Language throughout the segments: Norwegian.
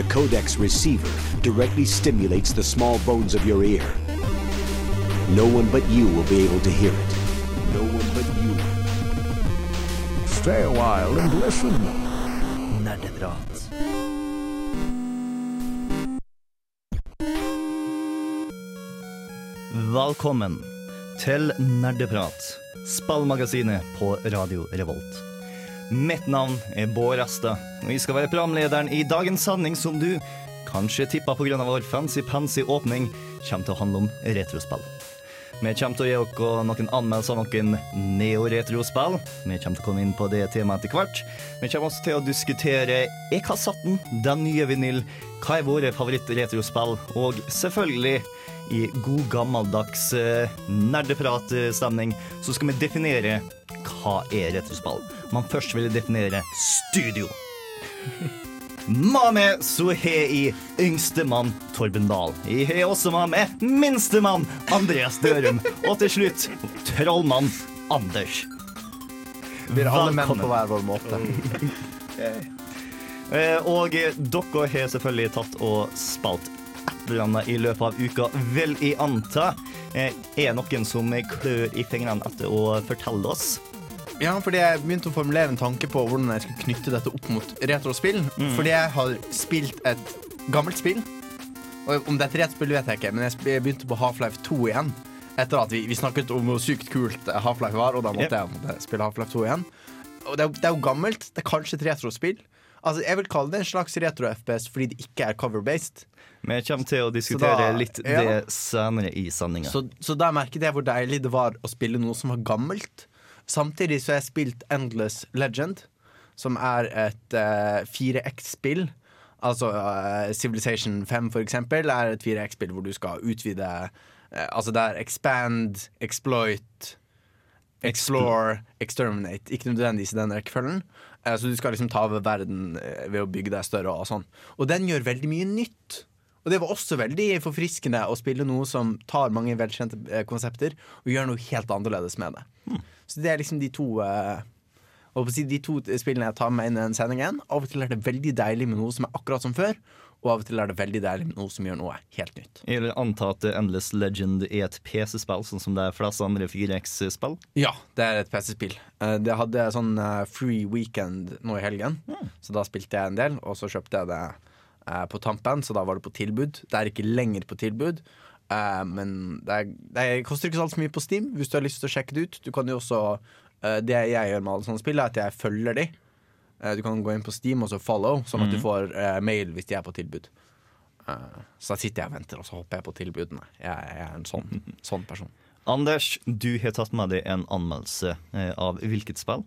The codex receiver directly stimulates the small bones of your ear. No one but you will be able to hear it. No one but you. Stay a while and listen. Nerdeprat. Velkommen til Nerdeprat, spillmagasinet på Radio Revolt. Mitt navn er Bård Asta, og jeg skal være programlederen i dagens sending som du kanskje tippa pga. vår fancy-pansy åpning kommer til å handle om retrospill. Vi kommer til å gi dere noen anmeldelser av noen neo-retro-spill. Vi kommer til å komme inn på det temaet etter hvert. Vi kommer også til å diskutere Er kassetten den nye vinyl? Hva er våre favoritt-retrospill, Og selvfølgelig, i god gammeldags eh, nerdepratstemning, så skal vi definere hva er retrospill. Men først vil definere studio. Med meg så har jeg yngstemann Torben Dahl. Jeg har også med meg minstemann Andreas Dørum. Og til slutt trollmann Anders. Vi er alle menn på hver vår måte. Eh, Og dere har selvfølgelig tatt og spalt annet i løpet av uka, vil jeg anta. Eh, Er noen som klør i fingrene etter å fortelle oss? Ja, fordi jeg begynte å formulere en tanke på hvordan jeg skulle knytte dette opp mot retrospill. Fordi jeg har spilt et gammelt spill. Og om det er et retrospill, vet jeg ikke, men jeg begynte på Half-Life 2 igjen. Etter at vi, vi snakket om hvor sykt kult Half-Life var, og da måtte jeg måtte spille Half-Life 2 igjen. Og det er, det er jo gammelt. Det er kanskje et retrospill. Altså, Jeg vil kalle det en slags retro-FPS fordi det ikke er cover-based. Men jeg kommer til å diskutere da- litt ja. det senere i sendinga. Så, så da merket jeg hvor deilig det var å spille noe som var gammelt. Samtidig så har jeg spilt Endless Legend, som er et uh, 4X-spill. Altså uh, Civilization 5, for eksempel, er et 4X-spill hvor du skal utvide uh, Altså det er expand, exploit, explore, exterminate. Ikke nødvendigvis i den rekkefølgen. Eh, så du skal liksom ta over verden eh, ved å bygge deg større og sånn. Og den gjør veldig mye nytt. Og det var også veldig forfriskende å spille noe som tar mange velkjente eh, konsepter og gjør noe helt annerledes med det. Så det er liksom de to uh, De to spillene jeg tar med inn i den sendingen. Av og til er det veldig deilig med noe som er akkurat som før, og av og til er det veldig deilig med noe som gjør noe helt nytt. Jeg vil anta at Endless Legend er et PC-spill, sånn som det er flest andre 4X-spill. Ja, det er et PC-spill. Eh, Det hadde sånn eh, free weekend nå i helgen, så da spilte jeg en del. Og så kjøpte jeg det på tampen, så da var det på tilbud. Det er ikke lenger på tilbud. Eh, Men det, er, det er- koster ikke så altfor mye på Steam hvis du har lyst til å sjekke det ut. Du kan jo også uh, Det jeg gjør med alle sånne spill, er at jeg følger de. Uh, Du kan gå inn på Steam og så follow, sånn at du får eh, mail hvis de er på tilbud. Så da sitter jeg og venter, og så hopper jeg på tilbudene. Jeg, jeg er en sånn, sånn person. Anders, du har tatt med deg en anmeldelse av hvilket spill?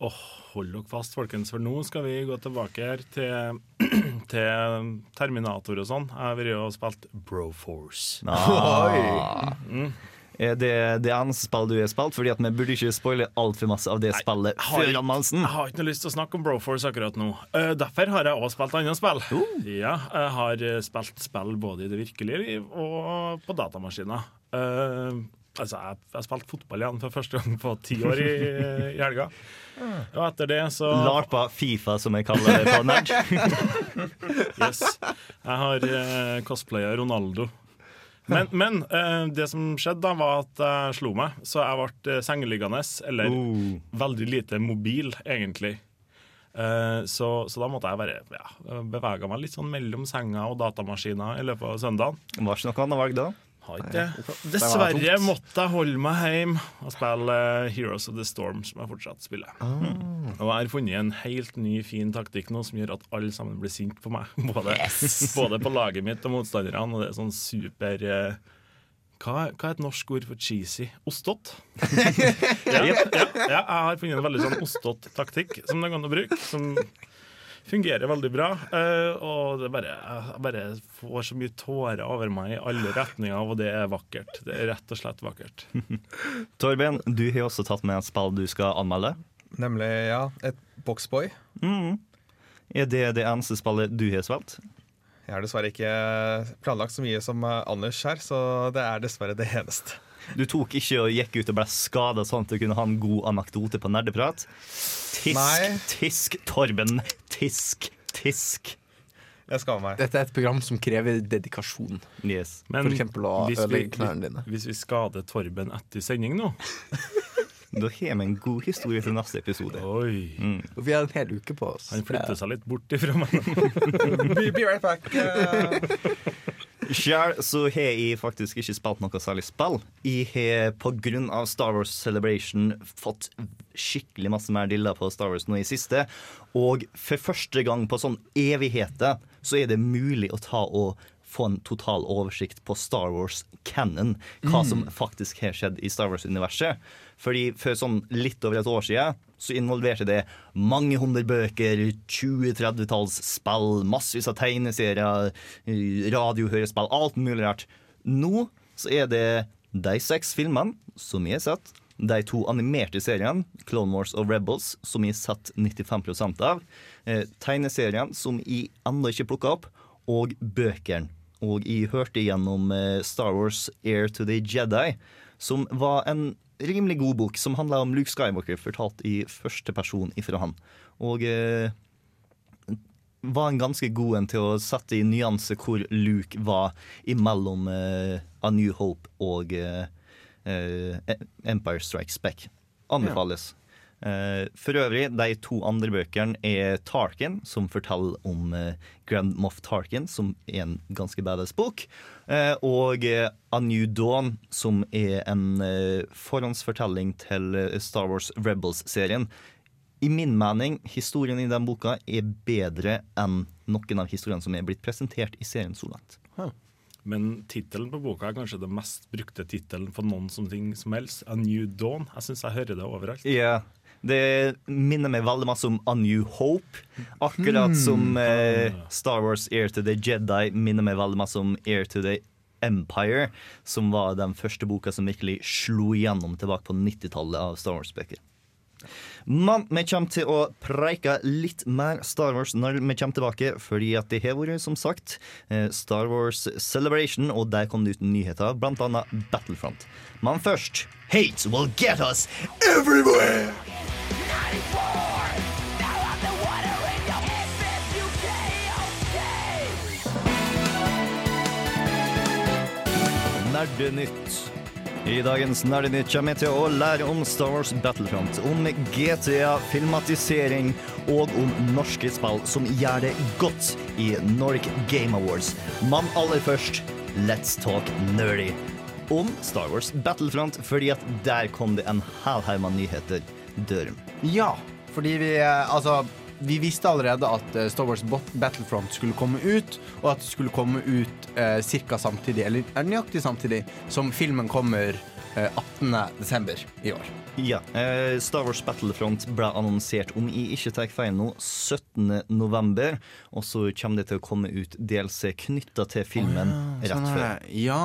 Åh, hold dere fast, folkens, for nå skal vi gå tilbake her til, til Terminator og sånn. Jeg har vært og spilt Broforce. Ah. Er det det eneste spillet du har spilt? Fordi at Vi burde ikke spoile altfor masse av det spillet jeg har- før anmeldelsen. Jeg har ikke noe lyst til å snakke om Broforce akkurat nå. Uh, derfor har jeg også spilt andre spill. Ja, jeg har eh, spilt spill både i det virkelige liv og på datamaskiner. Eh, altså, jeg, jeg spilte fotball igjen for første gang på ti år i, i helga. Og etter det så Larpa Fifa, som jeg kaller det på nerd. Yes. Jeg har eh, cosplaya Ronaldo. Men, men eh, det som skjedde, da var at jeg slo meg. Så jeg ble uh, sengeliggende, eller Oh. veldig lite mobil, egentlig. Eh, så, så da måtte jeg bare ja, bevege meg litt sånn mellom senga og datamaskiner i løpet av søndagen. Var ikke noe annet valg da? Har ikke det. Dessverre måtte jeg holde meg hjemme og spille eh, Heroes of the Storm, som jeg fortsatt spiller. Og jeg har funnet en helt ny, fin taktikk nå som gjør at alle sammen blir sinte på meg. Både, både på laget mitt og motstanderne. Og det er sånn super eh, hva, hva er et norsk ord for cheesy? Ostått? ja, ja, ja, jeg har funnet en veldig sånn ostått-taktikk som det går an å bruke. Som fungerer veldig bra. eh, og det bare, jeg bare får så mye tårer over meg i alle retninger, og det er vakkert. Det er rett og slett vakkert. Torben, du har også tatt med et spill du skal anmelde. Nemlig, ja, et Boxboy. Er det det eneste spillet du har spilt? Jeg har dessverre ikke planlagt så mye som eh, Anders her, så det er dessverre det eneste. Du tok ikke og gikk ut og ble skada sånn at du kunne ha en god anekdote på nerdeprat? Tisk, Nei. tisk, Torben. Tisk, tisk. Jeg skammer meg. Dette er et program som krever dedikasjon. Yes. Men For eksempel å hvis vi, ødelegge knærne dine. hvis vi skader Torben etter sending nå Da har vi en god historie til neste episode. Oi, Og vi har en hel uke på oss. han flytter seg litt bort ifra meg. Be, be right back. eh. Sjøl så har jeg faktisk ikke spilt noe særlig spill. Jeg har pga. Star Wars Celebration fått skikkelig masse mer dilla på Star Wars nå i siste. Og for første gang på sånn evigheter så er det mulig å ta og få en total oversikt på Star Wars canon. Hva som faktisk har skjedd i Star Wars-universet. Fordi for sånn litt over et år siden så involverte det mange hundre bøker, 20-30-talls spill, massevis av tegneserier, eh, radiohørespill, alt mulig rart. Nå så er det de seks filmene som jeg har sett, de to animerte seriene, Clone Wars og Rebels, som jeg har sett 95% av, eh, tegneseriene som jeg ennå ikke plukka opp, og bøkene. Og jeg hørte gjennom eh, Star Wars Air to the Jedi, som var en rimelig god bok, som handler om Luke Skywalker, fortalt i første person ifra han. Og eh, var en ganske god en til å sette i nyanse hvor Luke var imellom eh, A New Hope og eh, eh, Empire Strikes Back. Anbefales. Eh, for øvrig, de to andre bøkene er Tarkin, som forteller om eh, Grand Moff Tarkin, som er en ganske badass bok. Eh, og eh, A New Dawn, som er en eh, forhåndsfortelling til eh, Star Wars Rebels-serien. I min mening, historien i den boka er bedre enn noen av historiene som er blitt presentert i serien så langt. Men tittelen på boka er kanskje den mest brukte tittelen på noen som ting som helst. A New Dawn. Jeg syns jeg hører det overalt. Ja, det minner meg veldig masse om A New Hope. Akkurat som eh, Star Wars Air to the Jedi minner meg veldig masse om Air to the Empire, som var den første boka som virkelig slo igjennom tilbake på 90-tallet av Star Wars-bøker. Men vi kommer til å preike litt mer Star Wars når vi kommer tilbake, fordi at det har vært, som sagt, eh, Star Wars Celebration, og der kom det ut nyheter, blant annet Battlefront. Men først Hate will get us everywhere! Nerdenytt. I dagens Nerdenytt kommer vi til å lære om Star Wars Battlefront, om GTA, filmatisering og om norske spill som gjør det godt i Nordic Game Awards. Men aller først, let's talk nerdy. Om Star Wars Battlefront, fordi at der kom det en halvheim med nyheter døren. Ja, fordi vi eh, Altså, vi visste allerede at eh, Star Wars Battlefront skulle komme ut, og at det skulle komme ut eh, ca. samtidig, eller nøyaktig samtidig, som filmen kommer eh, 18. desember i år. Ja, eh, Star Wars Battlefront ble annonsert om i ikke tar feil nå, 17. november. Og så kommer det til å komme ut DLC knytta til filmen rett Sånn rett før. Ja,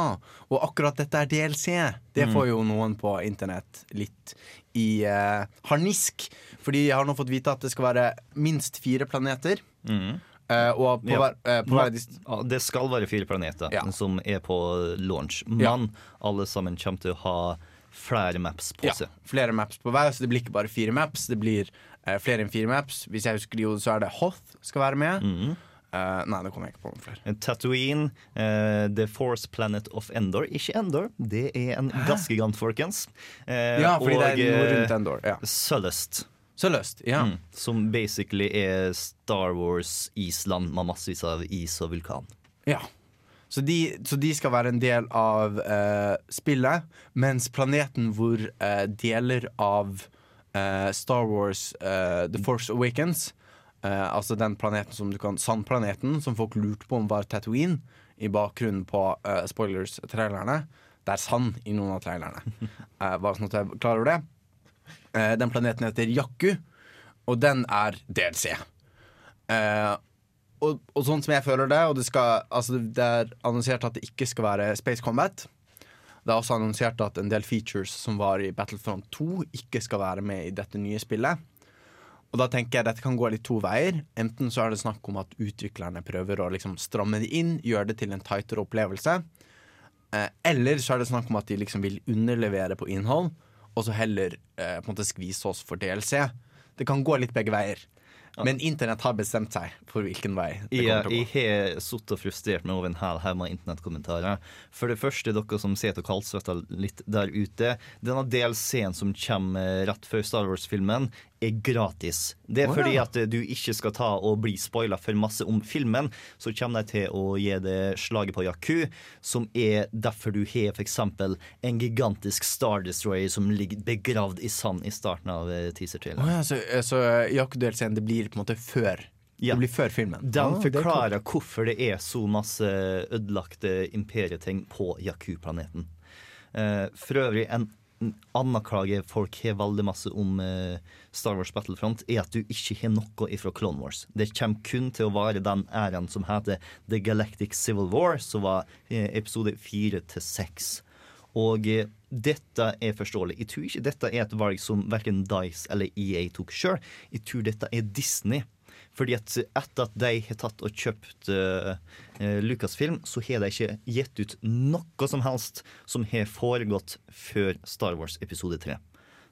og akkurat dette er DLC. Det får jo noen på internett litt i uh, harnisk. Fordi jeg har nå fått vite at det skal være minst fire planeter. Eh, og på hver, eh, på hver Ja, Det skal være fire planeter Ja. som er på launch, men alle sammen kommer til å ha flere maps på ja, seg. flere maps på hver, så det blir ikke bare fire maps. Det blir uh, flere enn fire maps. Hvis jeg husker det, så er det Hoth skal være med. Mm. Uh, nei, det kommer jeg ikke på noen flere. Tatooine, uh, The Force Planet of Endor. Ikke Endor, det er en gassgigant, folkens. Eh, Ja, fordi det er noe eh, rundt Endor. Ja. Sullust. Så løst. Ja. Mm, som basically er Star Wars-Island med massevis av is og vulkan. Ja. Så de, så de skal være en del av uh, spillet, mens planeten hvor uh, deler av uh, Star Wars The Force Awakens Altså den planeten som du kan Sandplaneten, som folk lurte på om var Tatooine, i bakgrunnen på spoilers-trailerne. Det er sand i noen av trailerne. Bare sånn at jeg er klar over det. Eh, den planeten heter Jakku, og den er DLC. Uh, og, og sånn som jeg føler det, og det, skal, altså det er annonsert at det ikke skal være Space Combat. Det er også annonsert at en del features som var i Battlefront 2, ikke skal være med i dette nye spillet. Og da tenker jeg dette kan gå litt to veier. Enten så er det snakk om at utviklerne prøver å liksom stramme det inn, gjøre det til en tightere opplevelse. Eh, eller så er det snakk om at de liksom vil underlevere på innhold, og så heller eh, på en måte skvise oss for DLC. Det kan gå litt begge veier. Men internett har bestemt seg for hvilken vei det Jeg, kommer til å gå. jeg har sittet og frustrert meg over en hel haug med internettkommentarer. For det første, dere som sitter og kaldsvetter litt der ute. Denne DLC-en som kommer rett før Star Wars-filmen, er gratis. Det er oh, fordi ja. at du ikke skal ta og bli spoila for masse om filmen. Så kommer de til å gi det slaget på Yaku, som er derfor du har f.eks. en gigantisk Star Destroyer som ligger begravd i sand i starten av eh, teaser-traileren. ja, så, så Yaku-delscenen det blir på en måte før Ja. Det blir før filmen. De Ah, det forklarer hvorfor det er så masse ødelagte imperieting på Yaku-planeten. Uh, for øvrig, en klage folk har veldig masse om eh, Star Wars Battlefront, er at du ikke har noe ifra Clone Wars. Det kommer kun til å være den æraen som heter The Galactic Civil War, som var eh, episode fire til seks. Og eh, dette er forståelig. Jeg tror ikke dette er et valg som verken Dice eller EA tok sjøl. Jeg tror dette er Disney. Fordi at etter at de har tatt og kjøpt uh, Lucasfilm, så har de ikke gitt ut noe som helst som har foregått før Star Wars episode 3.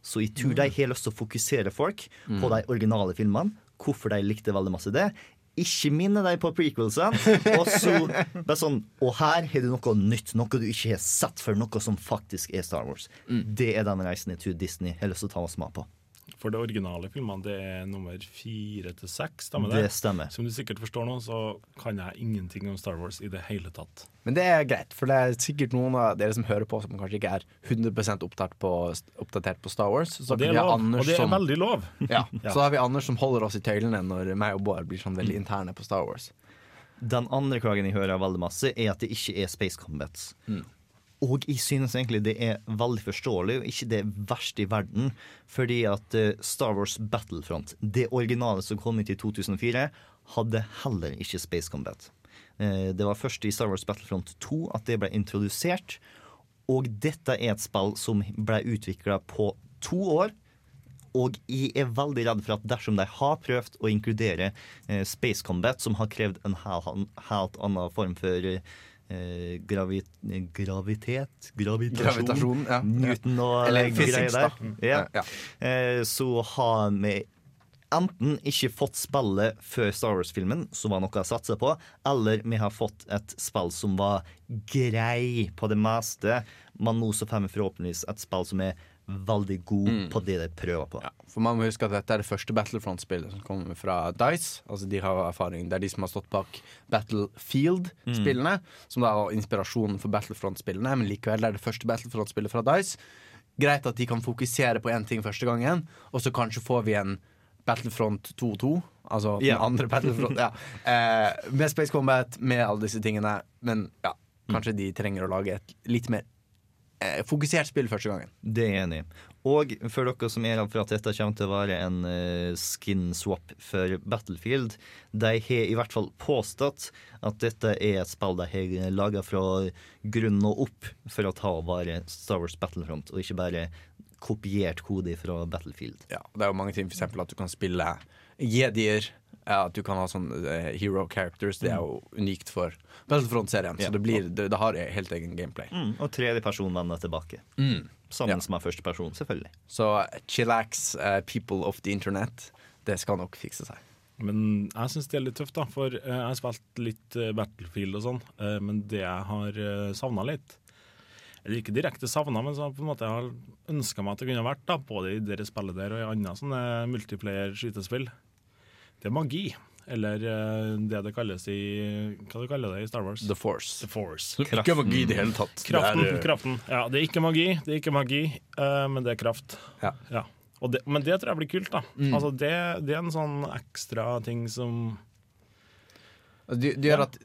Så jeg tror de har lyst til å fokusere folk på de originale filmene. Hvorfor de likte veldig masse det. Ikke minne deg på prequelsene. Og så bare sånn Og her har du noe nytt, noe du ikke har sett før, noe som faktisk er Star Wars. Det er den reisen jeg tror Disney har lyst til å ta oss med på. For det originale filmene det er nummer fire til seks. Stemmer det? Det stemmer. Som du sikkert forstår nå, så kan jeg ingenting om Star Wars i det hele tatt. Men det er greit, for det er sikkert noen av dere som hører på, som kanskje ikke er 100 oppdatert på, oppdatert på Star Wars. Så Og det er lov. Anders Og det er som, veldig lov. ja. Så har vi Anders som holder oss i tøylene når meg og Bård blir sånn veldig interne på Star Wars. Den andre klagen jeg hører veldig masse, er at det ikke er Space Combats. Og jeg synes egentlig det er veldig forståelig, og ikke det verste i verden. Fordi at eh, Star Wars Battlefront, det originale som kom ut i 2004, hadde heller ikke Space Combat. Eh, Det var først i Star Wars Battlefront 2 at det ble introdusert. Og dette er et spill som ble utvikla på to år. Og jeg er veldig redd for at dersom de har prøvd å inkludere eh, Space Combat, som har krevd en helt, annen form for eh, gravi, gravitet Gravitasjon. Gravitasjon, ja. Newton og Eller greier der. da. Ja. Ja. Eh, så har vi enten ikke fått spillet før Star Wars-filmen, som var noe å satse på, eller vi har fått et spill som var grei på det meste, men nå så får vi forhåpentligvis et spill som er veldig god på det de prøver på. Ja, for man må huske at dette er det første Battlefront-spillet som kommer fra Dice. Altså de har erfaring Det er de som har stått bak Battlefield-spillene, som da var inspirasjonen for Battlefront-spillene, men likevel er det første Battlefront-spillet fra Dice. Greit at de kan fokusere på én ting første gangen, og så kanskje får vi en Battlefront 2-2. Altså den andre Battlefront. ja. eh, med Space Combat, med alle disse tingene. Men ja, kanskje de trenger å lage et litt mer fokusert spill første gangen. Det er jeg enig i. Og for dere som er redd for at dette kommer til å være en eh, skin swap for Battlefield, de har i hvert fall påstått at dette er et spill de har laga fra grunnen og opp for å ta og være Star Wars Battlefront, og ikke bare kopiert kode fra Battlefield. Ja, det er jo mange ting, for eksempel at du kan spille jedier. Ja, at du kan ha sånne uh, hero characters. Det er jo unikt for Battlefront-serien. Ja. Så det, blir, det, det har helt egen gameplay. Mm, og vender tilbake. Sammen Ja. første førsteperson, selvfølgelig. Så chillax, uh, people of the internet. Det skal nok fikse seg. Men jeg syns det er litt tøft, da. For eh, jeg har spilt litt eh, Battlefield og sånn. eh, men det jeg har savna litt Eller ikke direkte savna, men så på en måte jeg har ønska meg at det kunne vært, da, både i det spillet der og i andre sånne multiplayer-skytespill, det er magi. Eller eh, det det kalles i Hva det kaller det i Star Wars? The Force. The Force. Ikke magi i det hele tatt. Kraften. Det er, eh, kraften. Ja, det er ikke magi, det er ikke magi, eh, men det er kraft. Ja. Ja. Og det, men det tror jeg blir kult, da. Mm. Altså det, det er en sånn ekstra ting som Altså, det, gjør gjør at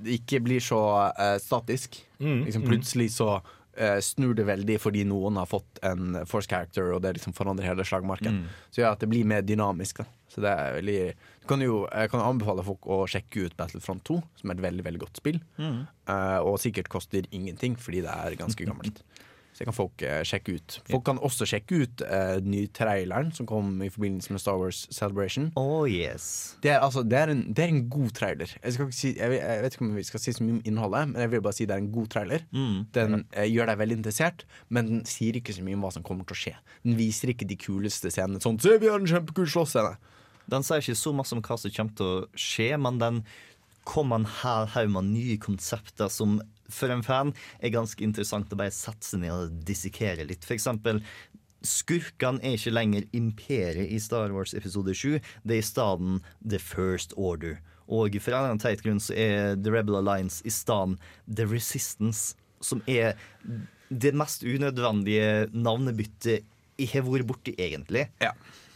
det ikke blir så uh, statisk. Mm, Liksom mm. plutselig så snur det veldig fordi noen har fått en force character, og det liksom forandrer hele slagmarken. Så gjør at det blir mer dynamisk. Da. Så det er veldig Du kan jo jeg kan anbefale folk å sjekke ut Battlefront 2, som er et veldig veldig godt spill. Eh, og sikkert koster ingenting, fordi det er ganske gammelt. Så det kan folk eh, sjekke ut. Folk kan også sjekke ut eh, den nye traileren som kom i forbindelse med Star Wars Celebration. Oh yes. Det er, altså, det er, en, det er en god trailer. Jeg, skal ikke si, jeg, vet- jeg vet ikke om vi skal si så mye om innholdet, men jeg vil bare si det er en god trailer. Den eh, gjør deg veldig interessert, men den sier ikke så mye om hva som kommer til å skje. Den viser ikke de kuleste scenene. Sånn, se, vi har en kjempekul slåssscene. Den sier ikke så masse om hva som kommer til å skje, men den kommer en hel haug med nye konsepter som for en fan er ganske interessant å bare sette seg ned og dissekere litt. For eksempel, skurkene er ikke lenger imperiet i Star Wars episode 7. Det er i stedet The First Order. Og for en annen teit grunn så er The Rebel Alliance i stedet The Resistance, som er det mest unødvendige navnebyttet jeg har vært borti, egentlig. Ja.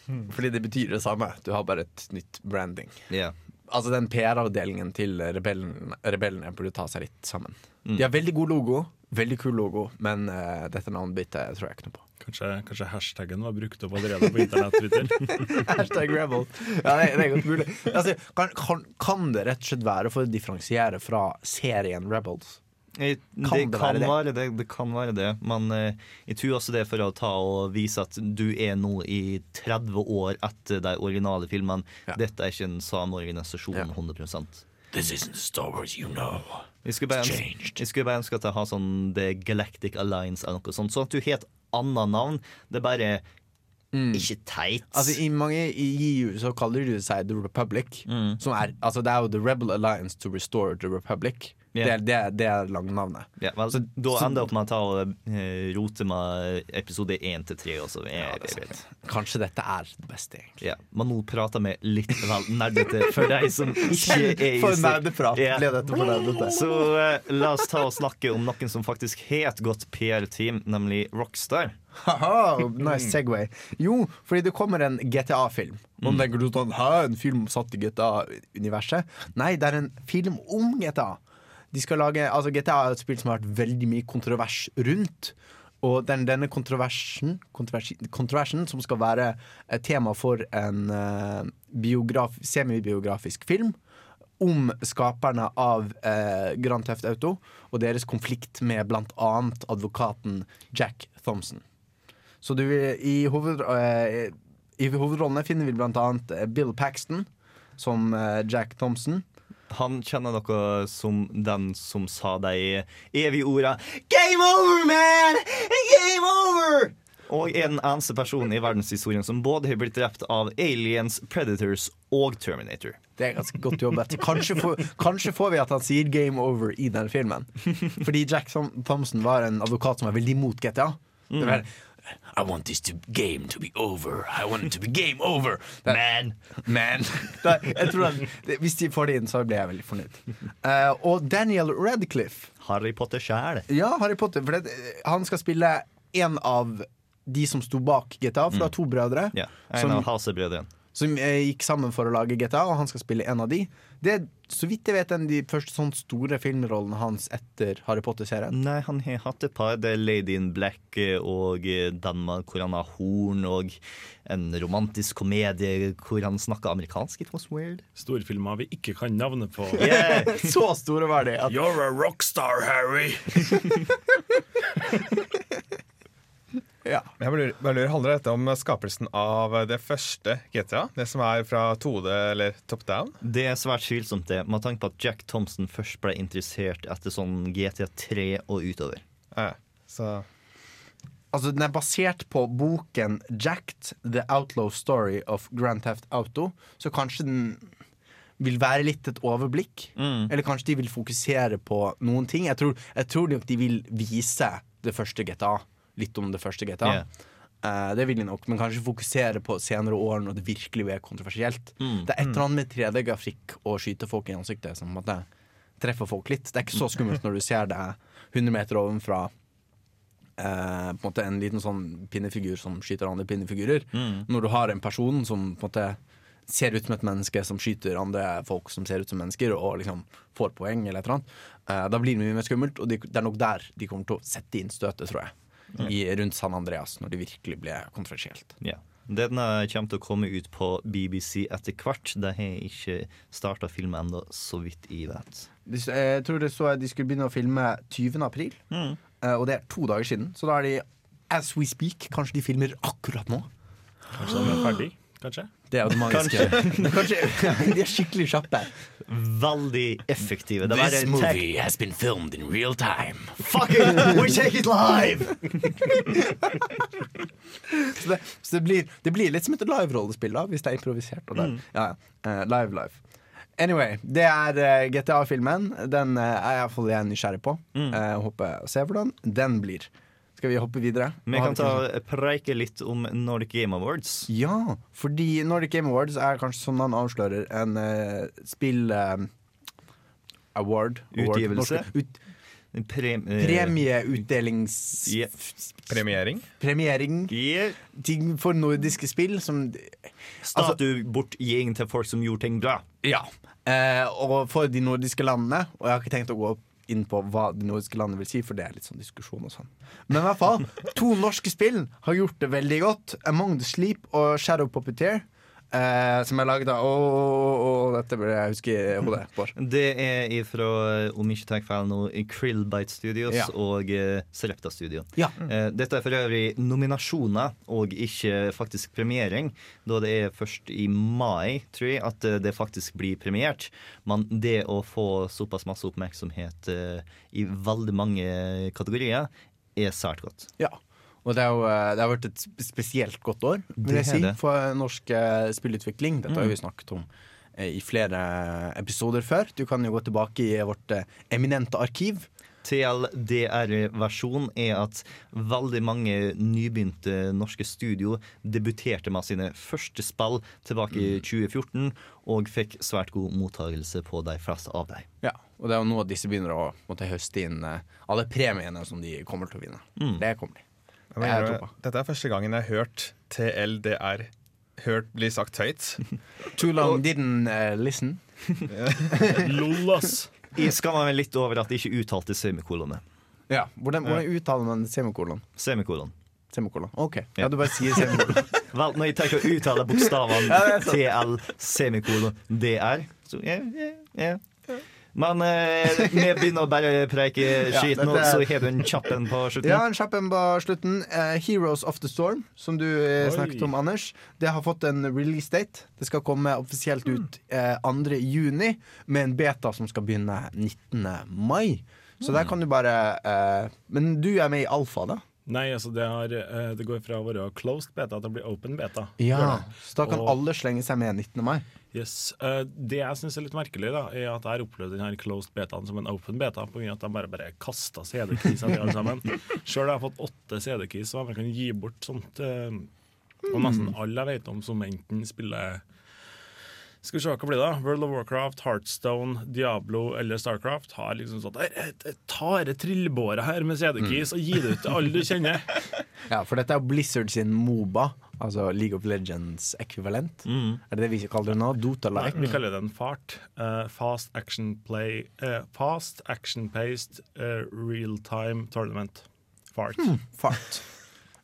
Fordi det betyr det samme. Du har bare et nytt branding. Ja. Altså Den PR-avdelingen til rebellen, rebellene burde ta seg litt sammen. Mm. De har veldig god logo, veldig kul logo, men uh, dette navnbyttet tror jeg ikke noe på. Kanskje, kanskje hashtaggen var brukt opp allerede på internett Twitter. Hashtag rebel. Ja, det, det er godt mulig. Altså, kan, kan, kan det rett og slett være for å differensiere fra serien Rebels? Jeg, Kan det, det kan være det? være det, det kan være det, men eh, jeg tror også det er for å ta og vise at du er nå i 30 år etter de originale filmene. Ja. Dette er ikke en samme organisasjon Ja. 100 This isn't Star Wars you know. Jeg skulle bare bare ønske at jeg har sånn The Galactic Alliance eller noe sånt. Sånn at du har et annet navn. Det er bare ikke teit. Mm. Altså I mange i EU så kaller de seg The Republic. Mm. Som er, altså Det er jo The Rebel Alliance to Restore the Republic. Ja. Det, er, det, er, det langnavnet. Yeah, well, så- da ender det opp med å ta og eh, rote med episode 1 til 3 Ja, det jeg sant. vet. Kanskje dette er det beste, egentlig. Yeah. men nå prater vi litt vel nerdete for deg som ikke er i For nerdeprat ble dette for nerdete. Så uh, la oss ta og snakke om noen som faktisk har et godt PR-team, nemlig Rockstar. Haha, nice Segway. Jo, fordi det kommer en GTA-film. Nå tenker du sånn Hæ, en film satt i GTA-universet? Nei, det er en film om GTA. De skal lage, altså GTA er et spill som har vært veldig mye kontrovers rundt. Og den, denne kontroversen, kontroversen, kontroversen, som skal være et tema for en uh, biograf, semibiografisk film om skaperne av uh, Grand Theft Auto og deres konflikt med annet advokaten Jack Thompson. Så du, i, hoved, uh, I hovedrollene finner vi eh, Bill Paxton som eh, Jack Thompson. Han kjenner noe som den som sa de evige orda 'Game over, man! Game over!' Og er den eneste personen i verdenshistorien som både har blitt drept av aliens, predators og Terminator. Det er ganske godt jobbet. Kanskje, får- kanskje får vi at han sier 'game over' i den filmen. Fordi Jack Thom- Thompson var en advokat som var veldig imot GTA. Var, I want this to game to be over. I want it to be game over. Man! Man. Da, jeg tror at, det, hvis de får det inn, så blir jeg veldig fornøyd. Uh, og Daniel Radcliffe Harry Potter sjæl. Ja, Harry Potter. For det, han skal spille en av de som sto bak GTA, for det er to brødre. Ja, en Som- av Hasebrødrene. Som eh, gikk sammen for å lage GTA, og han skal spille en av de. Det er, så vidt jeg vet, en av de første sånn store filmrollene hans etter Harry Potter-serien. Nei, han har hatt et par. Det er Lady in Black eh, og eh, Danmark hvor han har horn, og en romantisk komedie hvor han snakker amerikansk. It was weird. Storfilmer vi ikke kan navnet på. Yeah. Så store var de. At, You're a rockstar, Harry! ja. Jeg bare lurer, Handler dette om skapelsen av det første GTA? Det som er fra 2D eller top down? Det er svært tvilsomt, det. Med tanke på at Jack Thompson først ble interessert etter sånn GTA3 og utover. Ja, så Altså, den er basert på boken Jacked, The Outlaw Story of Grand Theft Auto, så kanskje den vil være litt et overblikk. Eller kanskje de vil fokusere på noen ting. Jeg tror, jeg tror nok de vil vise det første GTA. Litt om det første GTA. Yeah. Uh, det vil de nok, men kanskje fokusere på senere år når det virkelig er kontroversielt. Mm. Det er et eller annet med 3D-grafikk og skyte folk i ansiktet som på en måte treffer folk litt. Det er ikke så skummelt når du ser det 100 meter ovenfra. Uh, på en måte en liten sånn pinnefigur som skyter andre pinnefigurer. Mm. Når du har en person som på en måte ser ut som et menneske som skyter andre folk som ser ut som mennesker, og liksom får poeng, eller et eller annet, eh, da blir det mye mer skummelt. Og de, det er nok der de kommer til å sette inn støtet, tror jeg. I, rundt San Andreas, når det virkelig ble kontroversielt. Ja. Denne kommer til å komme ut på BBC etter hvert. De har ikke starta filmen ennå, så vidt jeg vet. Jeg tror det så de skulle begynne å filme 20. april, Mm. eh, og det er to dager siden. Så da er de as we speak. Kanskje de filmer akkurat nå. Kanskje de er ferdig? Kanskje? Det er jo det magiske. Kanskje. De er skikkelig kjappe. Veldig effektive. Det This movie tech has been filmed in real time. Fuck it! We take it live! Så det, så det, blir, det blir litt som et live-rollespill, da, hvis det er improvisert. Og live. Ja, ja. Eh, live, live. Anyway, det er uh, GTA-filmen. Den uh, er iallfall jeg nysgjerrig på. Eh, håper å se hvordan den blir. Skal vi hoppe videre? Vi kan ta preike litt om Nordic Game Awards. Ja, fordi Nordic Game Awards er kanskje som han avslører en uh, spill eh, award. award Utgivelse. Ut, pre eh, Premieutdelings... Yeah. Premiering. Premiering. yeah. Ting for nordiske spill som Statue bortgiving til folk som gjorde ting bra. Ja. Uh, og for de nordiske landene, og jeg har ikke tenkt å gå inn på hva de nordiske landene vil si, for det er litt sånn diskusjon og sånn. Men i hvert fall, to norske spill har gjort det veldig godt. Among the Sleep og Shadow Puppeteer. Eh, som er laget av Åh, dette burde jeg huske i hodet. Bård. Det er ifra, om ikke tar feil nå, Krillbite Studios Ja. og eh, Selecta Studio. Ja. Eh, dette er for øvrig nominasjoner og ikke faktisk premiering, da det er først i mai, tror jeg, at eh, det faktisk blir premiert. Men det å få såpass masse oppmerksomhet eh, i veldig mange kategorier er svært godt. ja. Og det, jo, eh, det har vært et spesielt godt år vil jeg si, for norsk eh, spillutvikling. Dette har vi snakket om eh, i flere episoder før. Du kan jo gå tilbake i vårt eminente arkiv. TLDR-versjonen er at veldig mange nybegynte norske studio debuterte med sine første spill tilbake i 2014, og fikk svært god mottagelse på de fleste av dem. Ja, og det er jo nå disse begynner å måtte høste inn alle premiene som de kommer til å vinne. Det kommer de. Jeg er. Dette er første gangen jeg har hørt TLDR hørt bli sagt høyt. Too long didn't uh, listen. Lol, ass. Jeg skammer meg litt over at jeg ikke uttalte semikolonet. Ja, Hvordan, hvordan uttaler man semikolon? Semikolon. Semikolon. OK. Ja. Ja, du bare sier semikolon. Vel, når jeg tenker å uttale bokstavene. TL, semikolon, DR, så ja, ja, ja. Men eh, vi begynner å bare preike Ja, skit nå, så har du en kjappen på slutten. Ja, en kjappen på slutten. Eh, Heroes of the Storm, som du eh, snakket om, Anders. Det har fått en release date. Det skal komme offisielt ut eh, 2. juni, med en beta som skal begynne 19. mai. Så der kan du bare eh, Men du er med i alfa, da? Nei, altså det, har, eh, det går fra å være closed beta til å bli open beta. Ja, Så da kan Og- alle slenge seg med 19. mai. Yes. Eh, det jeg syns er litt merkelig, da er at jeg har opplevd denne closed betaen som en open beta, på grunn av at de bare, bare kasta CD-keysene til alle sammen. Sjøl har jeg fått åtte CD-keys så jeg kan gi bort sånt. eh, og nesten alle jeg vet om som enten spiller skal vi se hva blir det da? World of Warcraft, Heartstone, Diablo eller Starcraft har liksom sånn "Her, eh, eh, Ta dette trillebåret her med CD-keys og gi det ut til alle du kjenner. Ja, For dette er jo Blizzard sin Moba, altså League of Legends ekvivalent. Er det det vi kaller det nå? Dota Nei, vi kaller det en fart. Uh, fast action play uh, Fast action paced uh, real time tournament. Fart. Fart.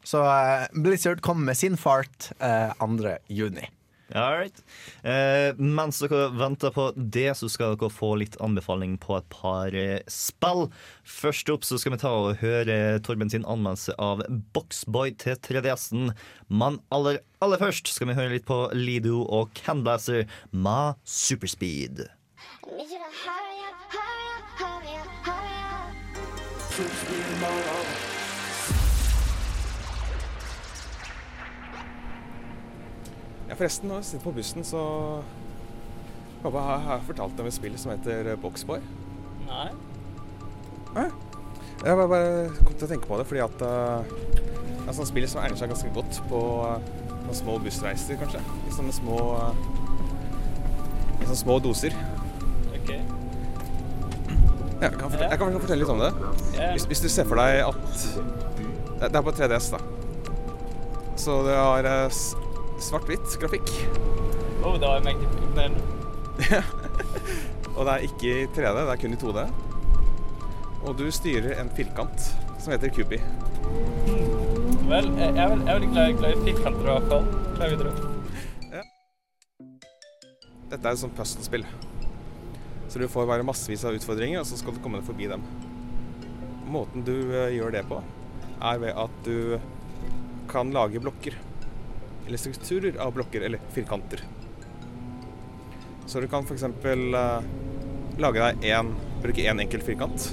Så eh, Blizzard kommer med sin fart eh, 2. juni. Right. Eh, mens dere venter på det, så skal dere få litt anbefaling på et par eh, spill. Først opp så skal vi ta og høre Torben sin anmeldelse av Boxboy til 3DS-en. Men aller, aller først skal vi høre litt på Lido og Canblazer med Superspeed. Hurry up, hurry up, hurry up, hurry up. Forresten, når jeg sitter på bussen, så Pappa har, har fortalt om et spill som heter Boxboy. Nei. Jeg bare, bare kom til å tenke på det fordi at uh, er sånt spill som egner seg ganske godt på uh, små bussreiser, kanskje. I sånne små uh, I sånne små doser. OK. Ja, jeg, kan fortelle, jeg kan fortelle litt om det. Hvis, hvis du ser for deg at Det er på 3DS, da. Så det har svart-hvitt grafikk. Oh, det mektig imponerende. Og det er ikke i 3D, det er kun i 2D. Og du styrer en firkant som heter Kubi. Vel, jeg er vel- jeg er veldig glad, glad i firkanter i hvert fall. Klar videre. Dette er et sånt puzzle-spill. Så du får bare massevis av utfordringer, og så skal du komme deg forbi dem. Måten du eh, gjør det på, er ved at du kan lage blokker. Eller strukturer av blokker eller firkanter. Så du kan f.eks. Uh, lage deg én, bruke én enkelt firkant.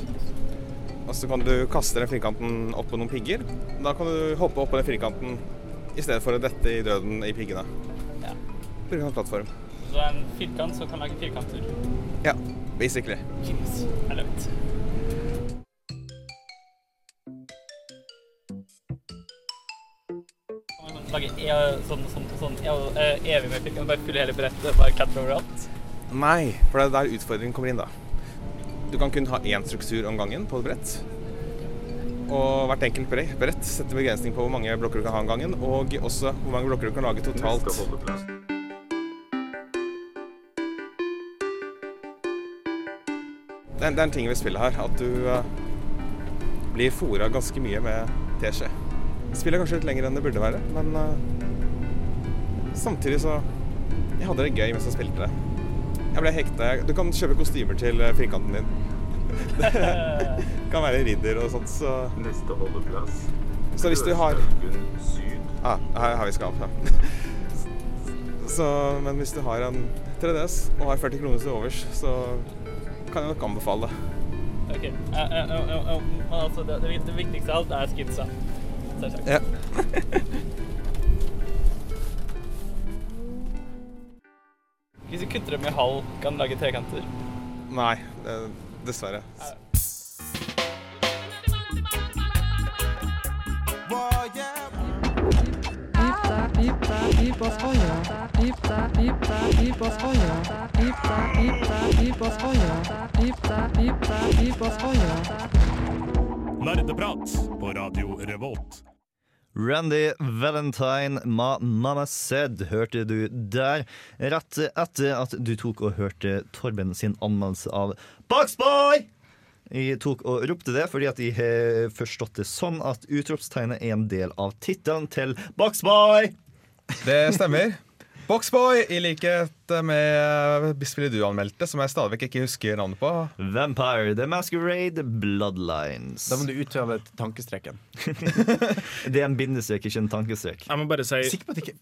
Og så kan du kaste den firkanten opp på noen pigger. Da kan du hoppe opp på den firkanten i stedet for å dette i døden i piggene. Ja. Bruke en plattform. Så en firkant som kan lage firkanter. Ja, basically. Yes, I love it. Lage e sånn, sånn, sånn e evig med fikk, bare fylle hele brettet, bare klatre overalt. Nei, for det er der utfordringen kommer inn, da. Du kan kun ha én struktur om gangen på et brett. Og hvert enkelt brett setter begrensning på hvor mange blokker du kan ha om gangen, og også hvor mange blokker du kan lage totalt. Det er, det er en ting ved spillet her, at du eh, blir fora ganske mye med teskje. Spillet er kanskje litt lenger enn det burde være, men uh, samtidig så Jeg hadde det gøy mens jeg spilte det. Jeg ble hekta. Du kan kjøpe kostymer til eh, firkanten din. Det kan være ridder og sånt, så Neste holdeplass. Så hvis du har Ja, syd. ah, Her har vi skap. Ja. Så, men hvis du har en 3DS og har 40 kroner til overs, så kan jeg nok anbefale det. Ok, men altså det viktigste av alt er skidsa. Selvsagt. Ja. Hvis du kutter dem i halv, kan du lage trekanter. Nei, det, dessverre. Pizza skoja. Pizza, pizza, pizza skoja. Pizza, pizza, pizza skoja. Nerdeprat på Radio Revolt. Randy Valentine ma Mama Said hørte du der, rett etter at du tok og hørte Torben sin anmeldelse av Boxboy! Jeg tok og ropte det fordi at jeg har forstått det sånn at utropstegnet er en del av tittelen til Boxboy! Det stemmer. Boxboy, i likhet med bispillet du anmeldte, som jeg stadig vekk ikke husker navnet på. Vampire The Masquerade Bloodlines. Da må du utøve tankestreken. Det er en bindestrek, ikke en tankestrek. Jeg må bare si Sikker på at ikke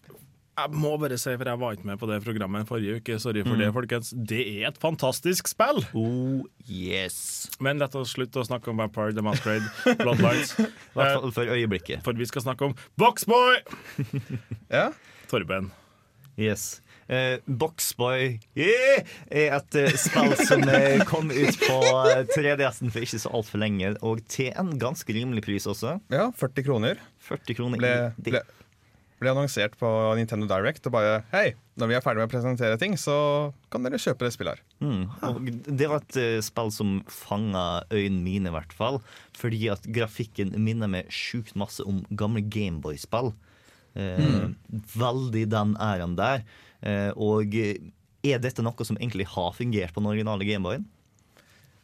Jeg må bare si, for jeg var ikke med på det programmet forrige uke. Sorry for Mm. det, folkens. Det er et fantastisk spill! Oh yes. Men la oss slutte å snakke om Vampire the Masquerade Bloodlines. I hvert fall for øyeblikket. For vi skal snakke om Boxboy! Ja. Torben. Yes. Eh, Boxboy yeah! er et eh, spill som eh, kom ut på eh, 3DS-en for ikke så altfor lenge, og til en ganske rimelig pris også. ja, 40 kroner. 40 kroner Ble, ble, ble annonsert på Nintendo Direct og bare Hei, når vi er ferdig med å presentere ting, så kan dere kjøpe det spillet her. Mm. Det var et eh, spill som fanga øynene mine, i hvert fall. Fordi at grafikken minner meg sjukt masse om gamle Gameboy-spill. Eh, Veldig den æren der. Eh, og eh, er dette noe som egentlig har fungert på den originale Gameboyen?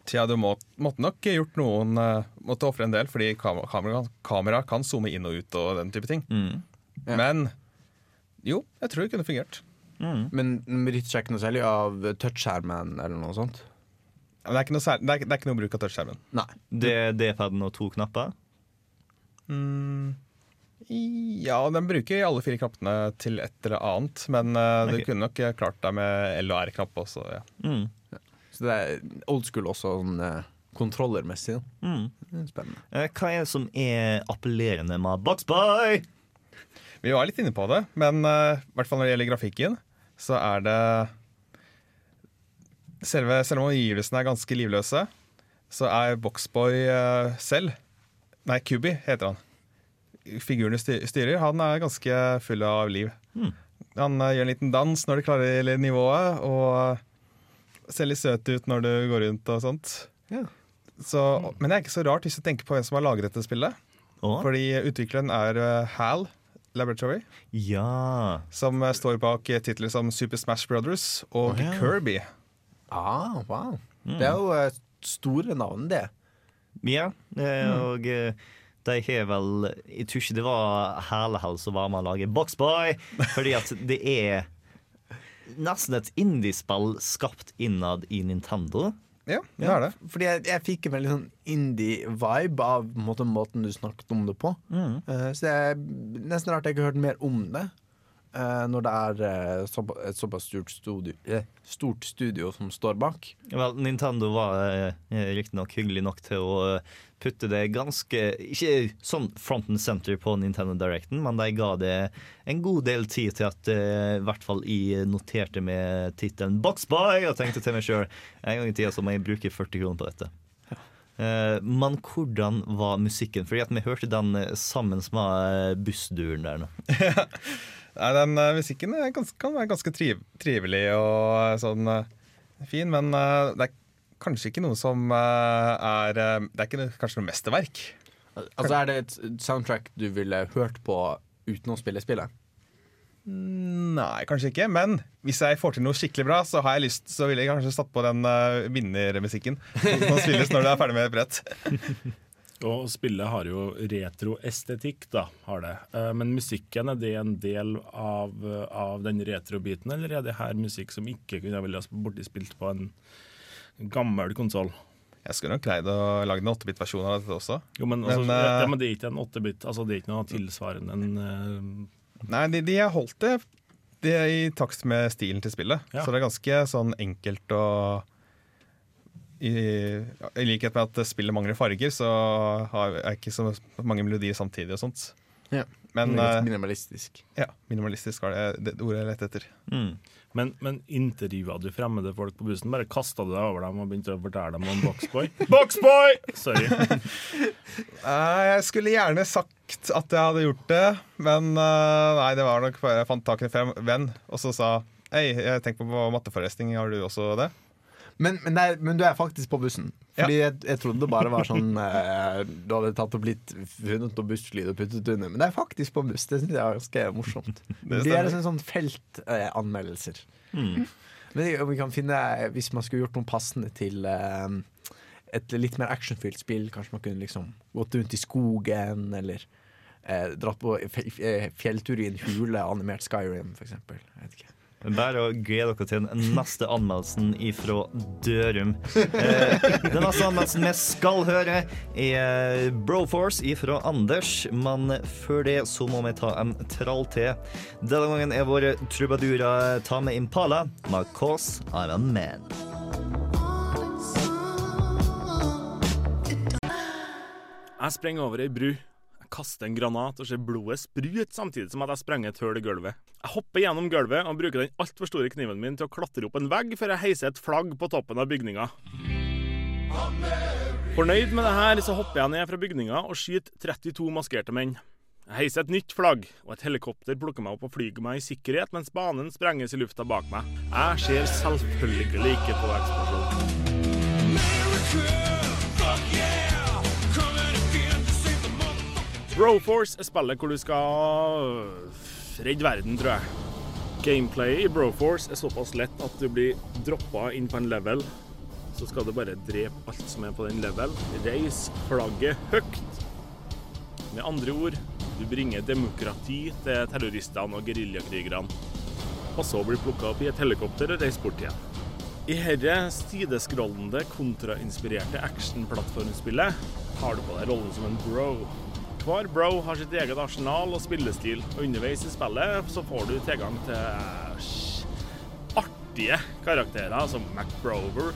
Tja, du må, måtte nok gjort noen Måtte ofre en del, fordi kamera, kamera kan zoome inn og ut og den type ting. Mm. Ja. Men jo, jeg tror det kunne fungert. Mm. Men benytter seg ikke noe særlig av touchskjermen eller noe sånt? Det er ikke noe, særlig, det er, det er ikke noe bruk av touchskjermen. Nei. Det er D-paden og to knapper. Mm. Ja, den bruker alle fire knappene til et eller annet. Men uh, du Ok. kunne nok eh, klart deg med L og R-knapp også. Ja. Mm. Så det er old school også sånn uh, kontrollermessig. Mm. Spennende. Uh, Hva er det som er appellerende med Boxboy? Vi var litt inne på det, men i hvert fall når det gjelder grafikken, så er det Selve, selv om omgivelsene er ganske livløse, så er Boxboy selv Nei, Kubi heter han. Figuren du styrer, han er ganske full av liv. Mm. Han eh, gjør en liten dans når de klarer nivået, og ser litt søt ut når du går rundt og sånt. Ja. Så, men det er ikke så rart hvis du tenker på hvem som har laget dette spillet. Oh. Fordi utvikleren er eh, HAL Laboratory, Ja. som eh, står bak titler som Super Smash Brothers og oh, ja. Kirby. Ah, wow. Mm. Det er jo store navn, det. Ja, eh, og eh, de har vel Jeg tror ikke det var Herlehell som var med å lage Boxboy, fordi at det er nesten et indiespill skapt innad i Nintendo. Ja, det er det. Fordi jeg, jeg fikk en veldig sånn indie-vibe av på måten du snakket om det på. Mm. Uh, så det er nesten rart jeg ikke har hørt mer om det. Eh, når det er eh, et såpass stort studio, eh, stort studio som står bak. Vel, Nintendo var riktignok hyggelig nok til å putte det ganske Ikke sånn front and center på Nintendo Directen, men de ga det en god del tid til at i hvert fall jeg noterte med tittelen Boxboy og tenkte til meg sjøl en gang i tida så må jeg bruke 40 kroner på dette. Men hvordan var musikken? Fordi at vi hørte den sammen med bussduren der nå. Nei, den uh, musikken er gans- kan være ganske triv, trivelig og eh, sånn eh, fin, men det er kanskje ikke noe som er Det er ikke noe, kanskje noe mesterverk. Altså Er det et soundtrack du ville hørt på uten å spille spillet? Nei, kanskje ikke. Men hvis jeg får til noe skikkelig bra, så har jeg lyst Så ville jeg kanskje satt på den uh, vinnermusikken som spilles når du er ferdig med et brett. Og spillet har jo retroestetikk, da, har det. Eh, Men musikken, er det en del av, av den retrobiten, eller er det her musikk som ikke kunne vært borti spilt på en gammel konsoll? Jeg skulle nok greid å lage en 8-bit-versjon av dette også. Jo, men, altså, Men, eh, ja, men det er ikke en 8-bit, altså det er ikke noe tilsvarende en eh, Nei, de, de har holdt det er i takt med stilen til spillet. Ja. Så det er ganske sånn enkelt og i, I likhet med at spillet mangler farger, så har jeg ikke så mange melodier samtidig og sånt. Ja. Men Litt eh, minimalistisk. ja, minimalistisk var det, det ordet jeg lette etter. Men, men intervjua du fremmede folk på bussen? Bare kasta du deg over dem og begynte å fortelle dem om Boxboy? Boxboy! Sorry. Eh, jeg skulle gjerne sagt at jeg hadde gjort det, men eh, nei, det var nok bare jeg fant tak i en venn og så sa Hei, jeg tenker på matteforelesning, har du også det? Men, men, er, men du er faktisk på bussen. Fordi jeg, jeg trodde det bare var sånn eh, Du hadde tatt opp litt funnet noe busslyd og puttet under. Men det er faktisk på buss. Det synes jeg er ganske morsomt. Det, er liksom sånn feltanmeldelser. Mm. Men vi kan finne Hvis man skulle gjort noe passende til eh, et litt mer actionfylt spill, kanskje man kunne liksom gått rundt i skogen, eller eh, dratt på fe- fe- fjelltur i en hule, animert Skyrim, for eksempel. Jeg vet ikke. Bare å glede dere til den neste anmeldelsen ifra Dørum. Eh, den neste anmeldelsen vi skal høre, er Broforce ifra Anders. Men før det så må vi ta en trall til. Denne gangen er våre trubadurer Ta med Impala med 'Cause I'm a Man'. Jeg sprenger over ei bru. Kaster en granat og ser blodet sprute samtidig som at jeg sprenger et hull i gulvet. Jeg hopper gjennom gulvet og bruker den altfor store kniven min til å klatre opp en vegg før jeg heiser et flagg på toppen av bygninga. Fornøyd med det her, så hopper jeg ned fra bygninga og skyter 32 maskerte menn. Jeg heiser et nytt flagg, og et helikopter plukker meg opp og flyger meg i sikkerhet mens banen sprenges i lufta bak meg. Jeg ser selvfølgelig ikke på eksplosjonen. Broforce er spillet hvor du skal redde verden, tror jeg. Gameplayet i Broforce er såpass lett at du blir droppa inn på en level. Så skal du bare drepe alt som er på den level. Reis flagget høyt. Med andre ord, du bringer demokrati til terroristene og geriljakrigerne. Og så blir plukka opp i et helikopter og reist bort igjen. I dette sideskrollende, kontrainspirerte action-plattformspillet har du på deg rollen som en bro. Hver bro har sitt eget arsenal og spillestil, og underveis i spillet så får du tilgang til eh, artige karakterer som MacBrover,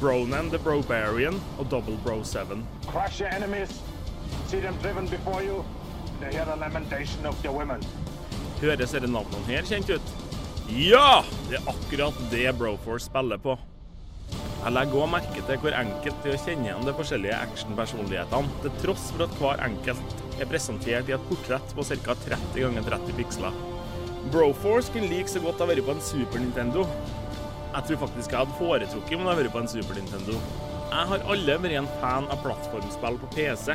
Bronan the Brobarian og Double Bro 7. Crush your enemies. See them driven before you. They hear the lamentation of their women. Høres disse navnene her kjent ut? Ja! Det er akkurat det Broforce spiller på. Jeg legger òg merke til hvor enkelt det er å kjenne igjen de forskjellige actionpersonlighetene, til tross for at hver enkelt er presentert i et portrett på ca. 30 ganger 30 piksler. Broforce kunne like så godt ha vært på en Super Nintendo. Jeg tror faktisk jeg hadde foretrukket om det hadde vært på en Super Nintendo. Jeg har alle vært en fan av plattformspill på PC.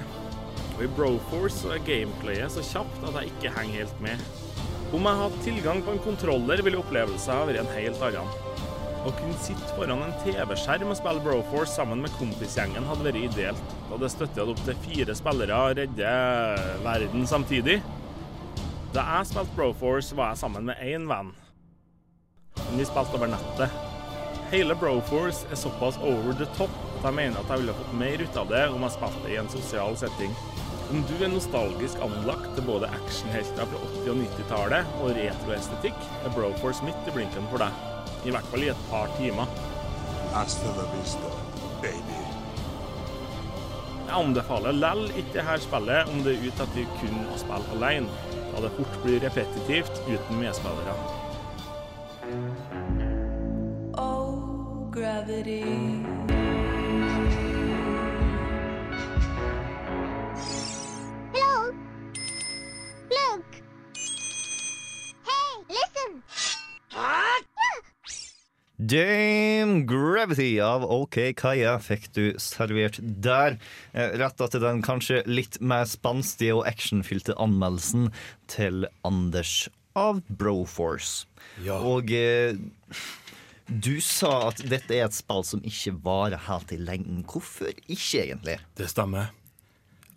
Og i Broforce er gameplayet så kjapt at jeg ikke henger helt med. Om jeg hadde tilgang på en kontroller, ville opplevelsen ha vært en helt annen. Å kunne sitte foran en TV-skjerm og spille Broforce sammen med kompisgjengen hadde vært ideelt, da det støtter at opptil fire spillere redder verden samtidig. Da jeg spilte Broforce, var jeg sammen med én venn. Men vi spilte over nettet. Hele Broforce er såpass over the top at jeg mener at jeg ville fått mer ut av det om jeg spilte i en sosial setting. Om du er nostalgisk anlagt til både actionhelter fra 80- og 90-tallet og retroestetikk, er Broforce midt i blinken for deg. I hvert fall i et par timer. Hasta la vista, baby. Jeg anbefaler lell ikke dette spillet om det er ute etter kun å spille alene, da det fort blir repetitivt uten medspillere. Oh, gravity. Hello? Look! Hey, listen! Dame Gravity av OK Kaja fikk du servert der. Eh, Retta til den kanskje litt mer spenstige og actionfylte anmeldelsen til Anders av Broforce. Og eh, du sa at dette er et spill som ikke varer helt i lengden. Hvorfor ikke, egentlig? Det stemmer.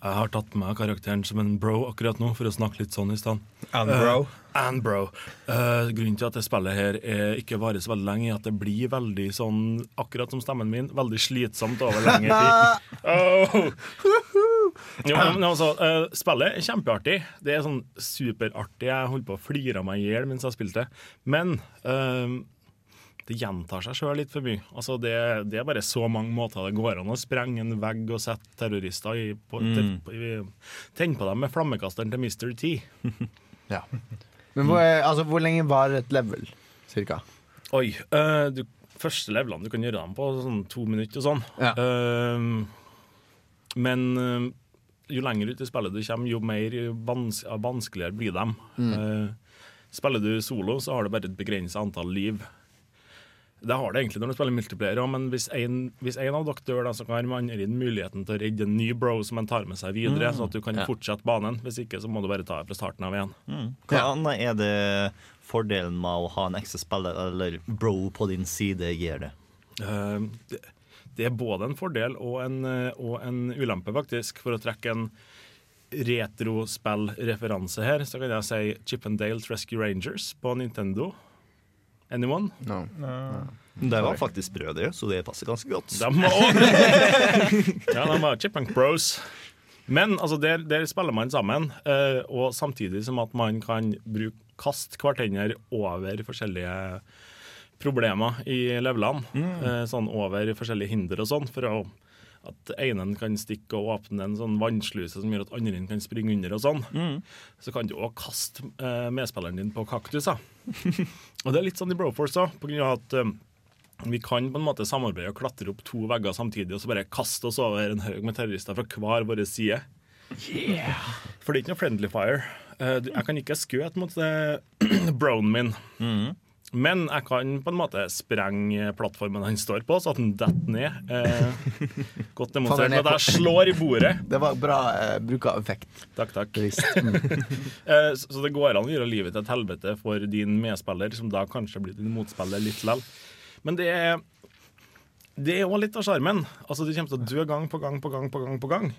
Jeg har tatt med meg karakteren som en bro akkurat nå, for å snakke litt sånn i stand. And bro. Uh, and bro. Uh, grunnen til at det spillet her er ikke varer så veldig lenge, er at det blir veldig sånn, akkurat som stemmen min, veldig slitsomt over lengre tid. Oh. Jo, men, altså, uh, spillet er kjempeartig. Det er sånn superartig. Jeg holdt på å flire meg i hjel mens jeg spilte. Men eh, det gjentar seg sjøl litt for mye. Altså det, det er bare så mange måter det går an å sprenge en vegg og sette terrorister i, på, Mm. på, Tenne på dem med flammekasteren til Mr. T. Ja. Men hvor, altså, hvor lenge var et level, cirka? Oi. Øh, du, første levelene du kan gjøre dem på sånn to minutter og sånn. Ja. Uh, men eh, jo lenger ut i spillet du kommer, jo mer vans vanskeligere blir de. Mm. Uh, spiller du solo, så har du bare et begrenset antall liv. Det har det egentlig når du spiller multiplayer òg, men hvis en, hvis en av dere dør, da, så kan man andre inn muligheten til å redde en ny bro som man tar med seg videre, Mm. sånn at du kan Ja. fortsette banen. Hvis ikke, så må du bare ta det fra starten av igjen. Hva annet er det fordelen med å ha en ekstra spiller eller bro på din side gjør det? Uh, det, det er både en fordel og en, eh, og en ulempe, faktisk. For å trekke en retrospillreferanse her, så kan jeg si Chip and Dales Rescue Rangers på Nintendo. Anyone? No. Det var faktisk brødre, så det passer ganske godt. De var ja, de var Chipmunk Bros. Men altså, der, der spiller man sammen, eh, og samtidig som at man kan bruke kaste hverandre over forskjellige problemer i levelene. Eh, sånn over forskjellige hinder og sånn, for å, at enen kan stikke og åpne en sånn vannsluse som gjør at andre kan springe under og sånn. Så kan du òg kaste eh, medspilleren din på kaktuser. og det er litt sånn i Broforce òg, av at um, vi kan på en måte samarbeide og klatre opp to vegger samtidig og så bare kaste oss over en haug med terrorister fra hver vår side. For det er ikke noe friendly fire. Uh, Jeg kan ikke skjøte mot eh, brown min. Men jeg kan på en måte sprenge plattformen han står på, så at han detter ned. Eh, godt demonstrert med at jeg slår i bordet. Det var bra eh, bruk av effekt. Takk, takk. Mm. Eh, Så det går an å gjøre livet til et helvete for din medspiller, som da kanskje blir din motspiller litt lell. Men det er Det er òg litt av sjarmen. Altså, du kommer til å dø gang på gang på gang på gang. på gang.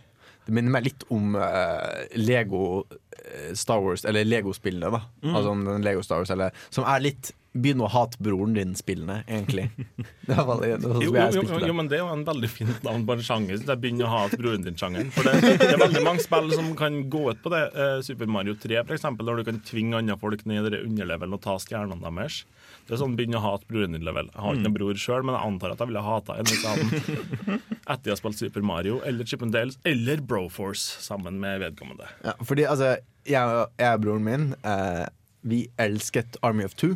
Det minner meg litt om uh, Lego eh, Star Wars, eller Lego-spillene, da. Mm. Altså om den Lego Star Wars, eller, som er litt Begynner å hate broren din spillende, egentlig. Det var det, det, var sånn Jo, jo, jo, jo, men det er jo en veldig fint navn på en sjanger. Så jeg begynner å hate broren din-sjangeren. For det, det er veldig mange spill som kan gå ut på det. Eh, Super Mario 3, for eksempel, der du kan tvinge andre folk ned i underlevelen og ta stjernene deres. Det er sånn begynn å hate broren din-level. Jeg har ikke noen bror sjøl, men jeg antar at jeg ville hata en hvis jeg etter jeg har spilt Super Mario eller Chip and Dales eller Broforce sammen med vedkommende. Ja, fordi altså, jeg, jeg og broren min, eh, vi elsket Army of Two.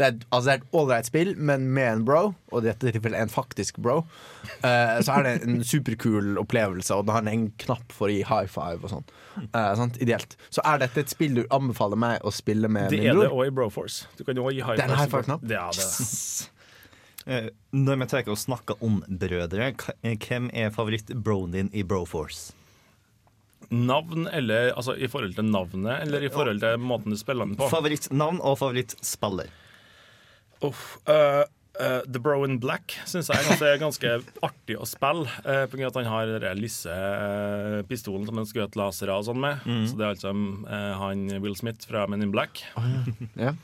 Det er, altså, det er et ålreit spill, men med en bro, og i dette tilfellet en faktisk bro, uh, så er det en superkul opplevelse, og da har en knapp for å gi high five og sånn. Uh, sant? Ideelt. Så er dette et spill du anbefaler meg å spille med Det min er det bror? òg i Broforce. Du kan òg gi high Det er en high five-knapp? Ja, det er det. Uh, Når vi tar og snakker om brødre, hvem er favoritt-broen din i Broforce? Navn, eller altså i forhold til navnet, eller i forhold til måten du spiller den på? Favorittnavn og favorittspiller. Uff, uh, uh, The Bro in Black syns jeg er ganske, artig å spille. Uh, på grunn av at han har den lisse øh, pistolen som han skjøt lasere og sånn med. Mm. Så det er altså uh, han Will Smith fra Men in Black. Ja.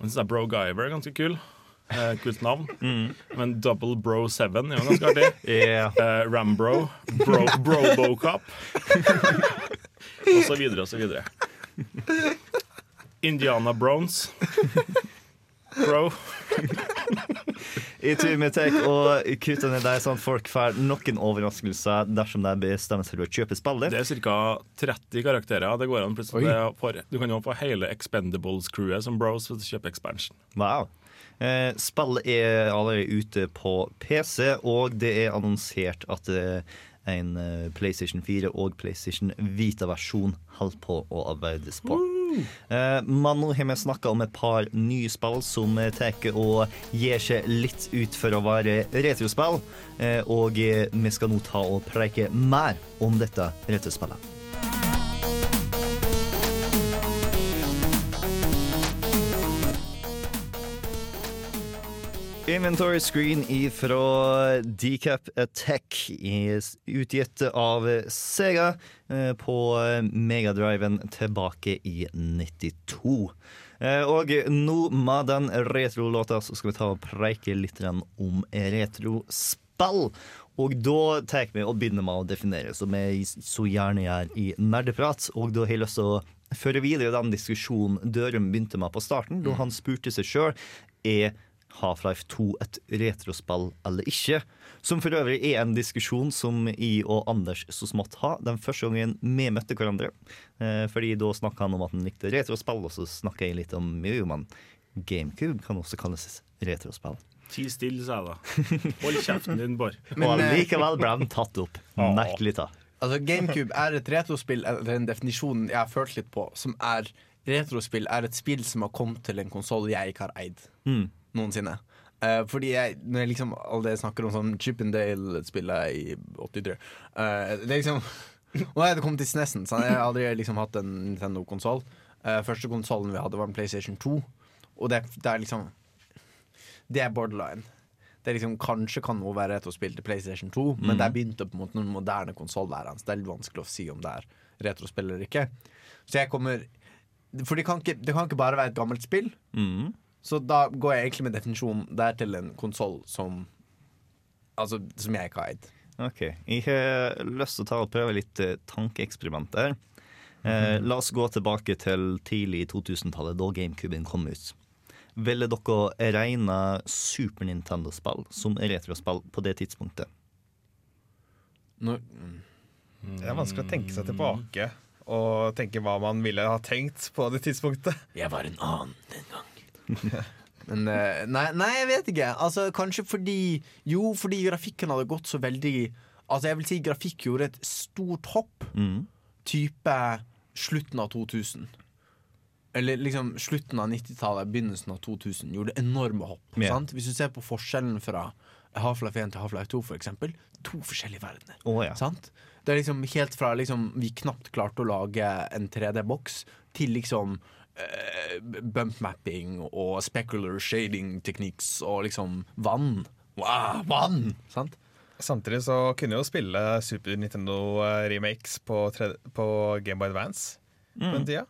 Han syns Bro Giver er ganske kul. Eh, kult navn. Men Double Bro 7 er jo ganske artig. Yeah. Eh, Rambro. Bro, Brobo Cop. og så videre og så videre. Indiana Browns. Bro. I tur med Take og kutte ned der, sånn at folk får noen overraskelser dersom de bestemmer seg for å kjøpe spillet. Det er ca. 30 karakterer. Det går an plutselig. Du kan jo få hele Expendables-crewet som bros for å kjøpe expansion. Wow. Eh, spillet er allerede ute på PC, og det er annonsert at eh, en eh, PlayStation 4 og PlayStation Vita-versjon holder på å arbeides på. Eh, men nå har vi snakka om et par nye spill som eh, tar og gir seg litt ut for å være retrospill. Eh, og eh, vi skal nå ta og preike mer om dette retrospillet. Inventory Screen fra Decap Attack, utgitt av Sega eh, på Megadriven tilbake i 92. Eh, Og nå med den retrolåta så skal vi ta og preike litt om retrospill. Og da tar vi og begynner med å definere, som jeg så gjerne gjør i Nerdeprat. Og da har jeg lyst til å føre videre den diskusjonen Dørum begynte med på starten, da han spurte seg sjøl er Half-Life 2 et retrospill eller ikke. Som for øvrig er en diskusjon som jeg og Anders så smått har den første gangen vi møtte hverandre. Eh, fordi da snakka han om at han likte retrospill, og så snakka jeg litt om jo, men GameCube kan også kalles retrospill. Ti stille, sa jeg da. Hold kjeften din, Bård. Men, og eh, likevel ble han tatt opp. Merkelig da. Altså, GameCube er et retrospill, eller den definisjonen jeg har følt litt på, som er Retrospill er et spill som har kommet til en konsoll jeg ikke har eid Mm. Noensinne. Uh, fordi jeg, når jeg liksom allerede snakker om sånn Chippendale-spillet i 83 uh, Det er liksom Nå er det kommet til SNES-en, så jeg har aldri liksom hatt en Nintendo-konsoll. Uh, første konsollen vi hadde, var en PlayStation 2. Og det, det er liksom Det er borderline. Det er liksom, Kanskje kan noe være retrospill til PlayStation 2, men Mhm. det er begynt opp mot noen moderne konsollværende. Så det er litt vanskelig å si om det er retrospill eller ikke. Så jeg kommer For det kan ikke, det kan ikke bare være et gammelt spill. Mm. Så da går jeg egentlig med definisjonen der til en konsoll som Altså, som jeg ikke har eid. Ok, Jeg har lyst til å ta og prøve litt eh, tankeeksperiment der. Eh, la oss gå tilbake til tidlig 2000-tallet, da GameCuben kom ut. Ville dere regne Super Nintendo-spill som retrospill på det tidspunktet? Når, Det er vanskelig å tenke seg tilbake og tenke hva man ville ha tenkt på det tidspunktet. Jeg var en annen den gang. Men eh, nei, nei, jeg vet ikke. Altså, kanskje fordi Jo, fordi grafikken hadde gått så veldig Altså, jeg vil si grafikk gjorde et stort hopp. Mm. Type slutten av 2000. Eller liksom slutten av 90-tallet, begynnelsen av 2000, gjorde enorme hopp. Yeah. Sant? Hvis du ser på forskjellen fra Half-Life 1 til Half-Life 2, for eksempel. To forskjellige verdener. Oh, ja. Sant? Det er liksom helt fra liksom, vi knapt klarte å lage en 3D-boks, til liksom bump mapping og specular shading techniques og liksom vann. Wow, vann! Sant? Samtidig så kunne jo spille Super Nintendo eh, remakes på, på Game Boy Advance på Mm. den tida.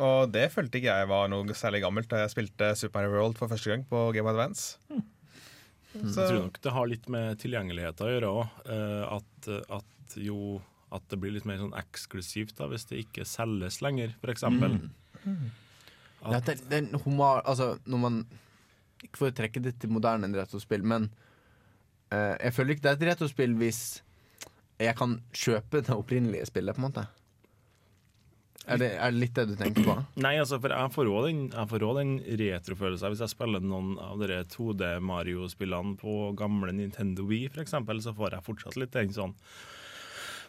Og det følte ikke jeg var noe særlig gammelt da jeg spilte Super Mario World for første gang på Game Boy Advance. Jeg tror nok det har litt med tilgjengelighet å gjøre òg. At, at jo at det blir litt mer sånn eksklusivt da, hvis det ikke selges lenger, f.eks. Mm. Ja, det, det en humor, altså, når man Ikke for å trekke det til moderne retrospill, men uh, jeg føler ikke det er et retrospill hvis jeg kan kjøpe det opprinnelige spillet, på en måte. Er det, er det litt det du tenker på? Nei, altså, for jeg får også den, den retrofølelsen. Hvis jeg spiller noen av de 2D Mario-spillene på gamle Nintendo Wii, eksempel, så får jeg fortsatt litt den sånn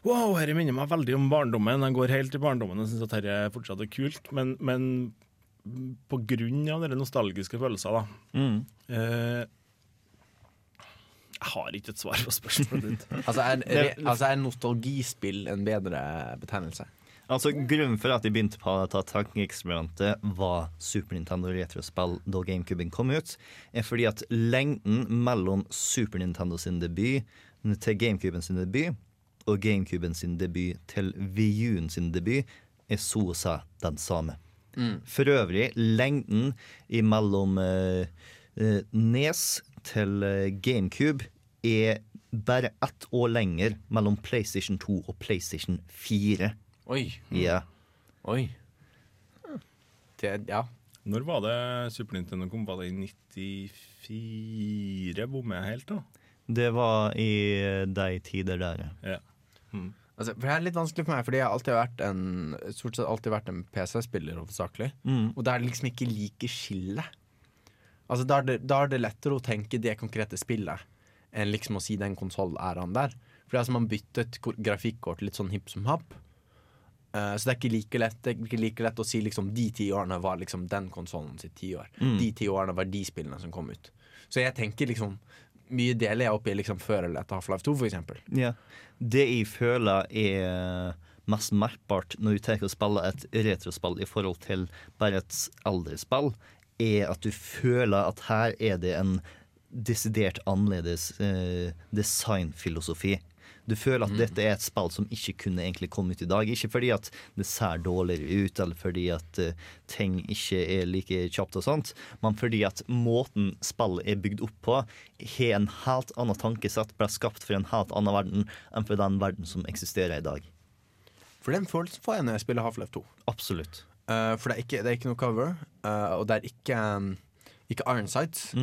Wow, dette minner meg veldig om barndommen. Jeg går helt i barndommen og syns at dette fortsatt er kult. Men, men på grunn av de nostalgiske følelser, da Mm. eh, Jeg har ikke et svar på spørsmålet ditt. Altså er, altså er nostalgispill en bedre betegnelse? Altså, Grunnen for at de begynte på dette tankeeksperimentet, var Super Nintendo retrospill da GameCuben kom ut, er fordi at lengden mellom Super Nintendo sin debut til GameCuben sin debut og GameCuben sin debut til Wii-U-en sin debut er så å si den samme. Mm. For øvrig, lengden imellom eh, eh, Nes til eh, GameCube er bare ett år lenger mellom PlayStation 2 og PlayStation 4. Oi. Ja. Oi. Det, ja. Når var det Super Nintendo kom? Var det i 94? Bommer jeg helt, da? Det var i de tider der. Ja. Mm. Altså, for Det er litt vanskelig for meg, fordi jeg har alltid vært en Stort sett alltid vært en PC-spiller, hovedsakelig. Mm. Og da er det liksom ikke like skille. Altså, da er, det, da er det lettere å tenke det konkrete spillet enn liksom å si den konsollæraen er der. For altså, man byttet grafikkort litt sånn hipp som happ. Uh, så det er ikke like lett Det er ikke like lett å si liksom de ti årene var liksom den konsollen sitt tiår. Mm. De ti årene var de spillene som kom ut. Så jeg tenker liksom Mye jeg opp i liksom eller etter Half-Life 2, for eksempel. Ja. Det jeg føler er mest merkbart når du tar og spiller et retrospill i forhold til bare et eldre spill, er at du føler at her er det en desidert annerledes eh, designfilosofi. Du føler at dette er et spill som ikke kunne egentlig komme ut i dag. Ikke fordi at det ser dårligere ut, eller fordi at uh, ting ikke er like kjapt og sånt, men fordi at måten spillet er bygd opp på, har en helt annen tankesett, ble skapt for en helt annen verden enn for den verden som eksisterer i dag. For den følelsen får jeg når jeg spiller Half-Life 2. Absolutt. Uh, for det er, ikke, det er ikke noe cover, uh, og det er ikke, um, ikke Iron Sights.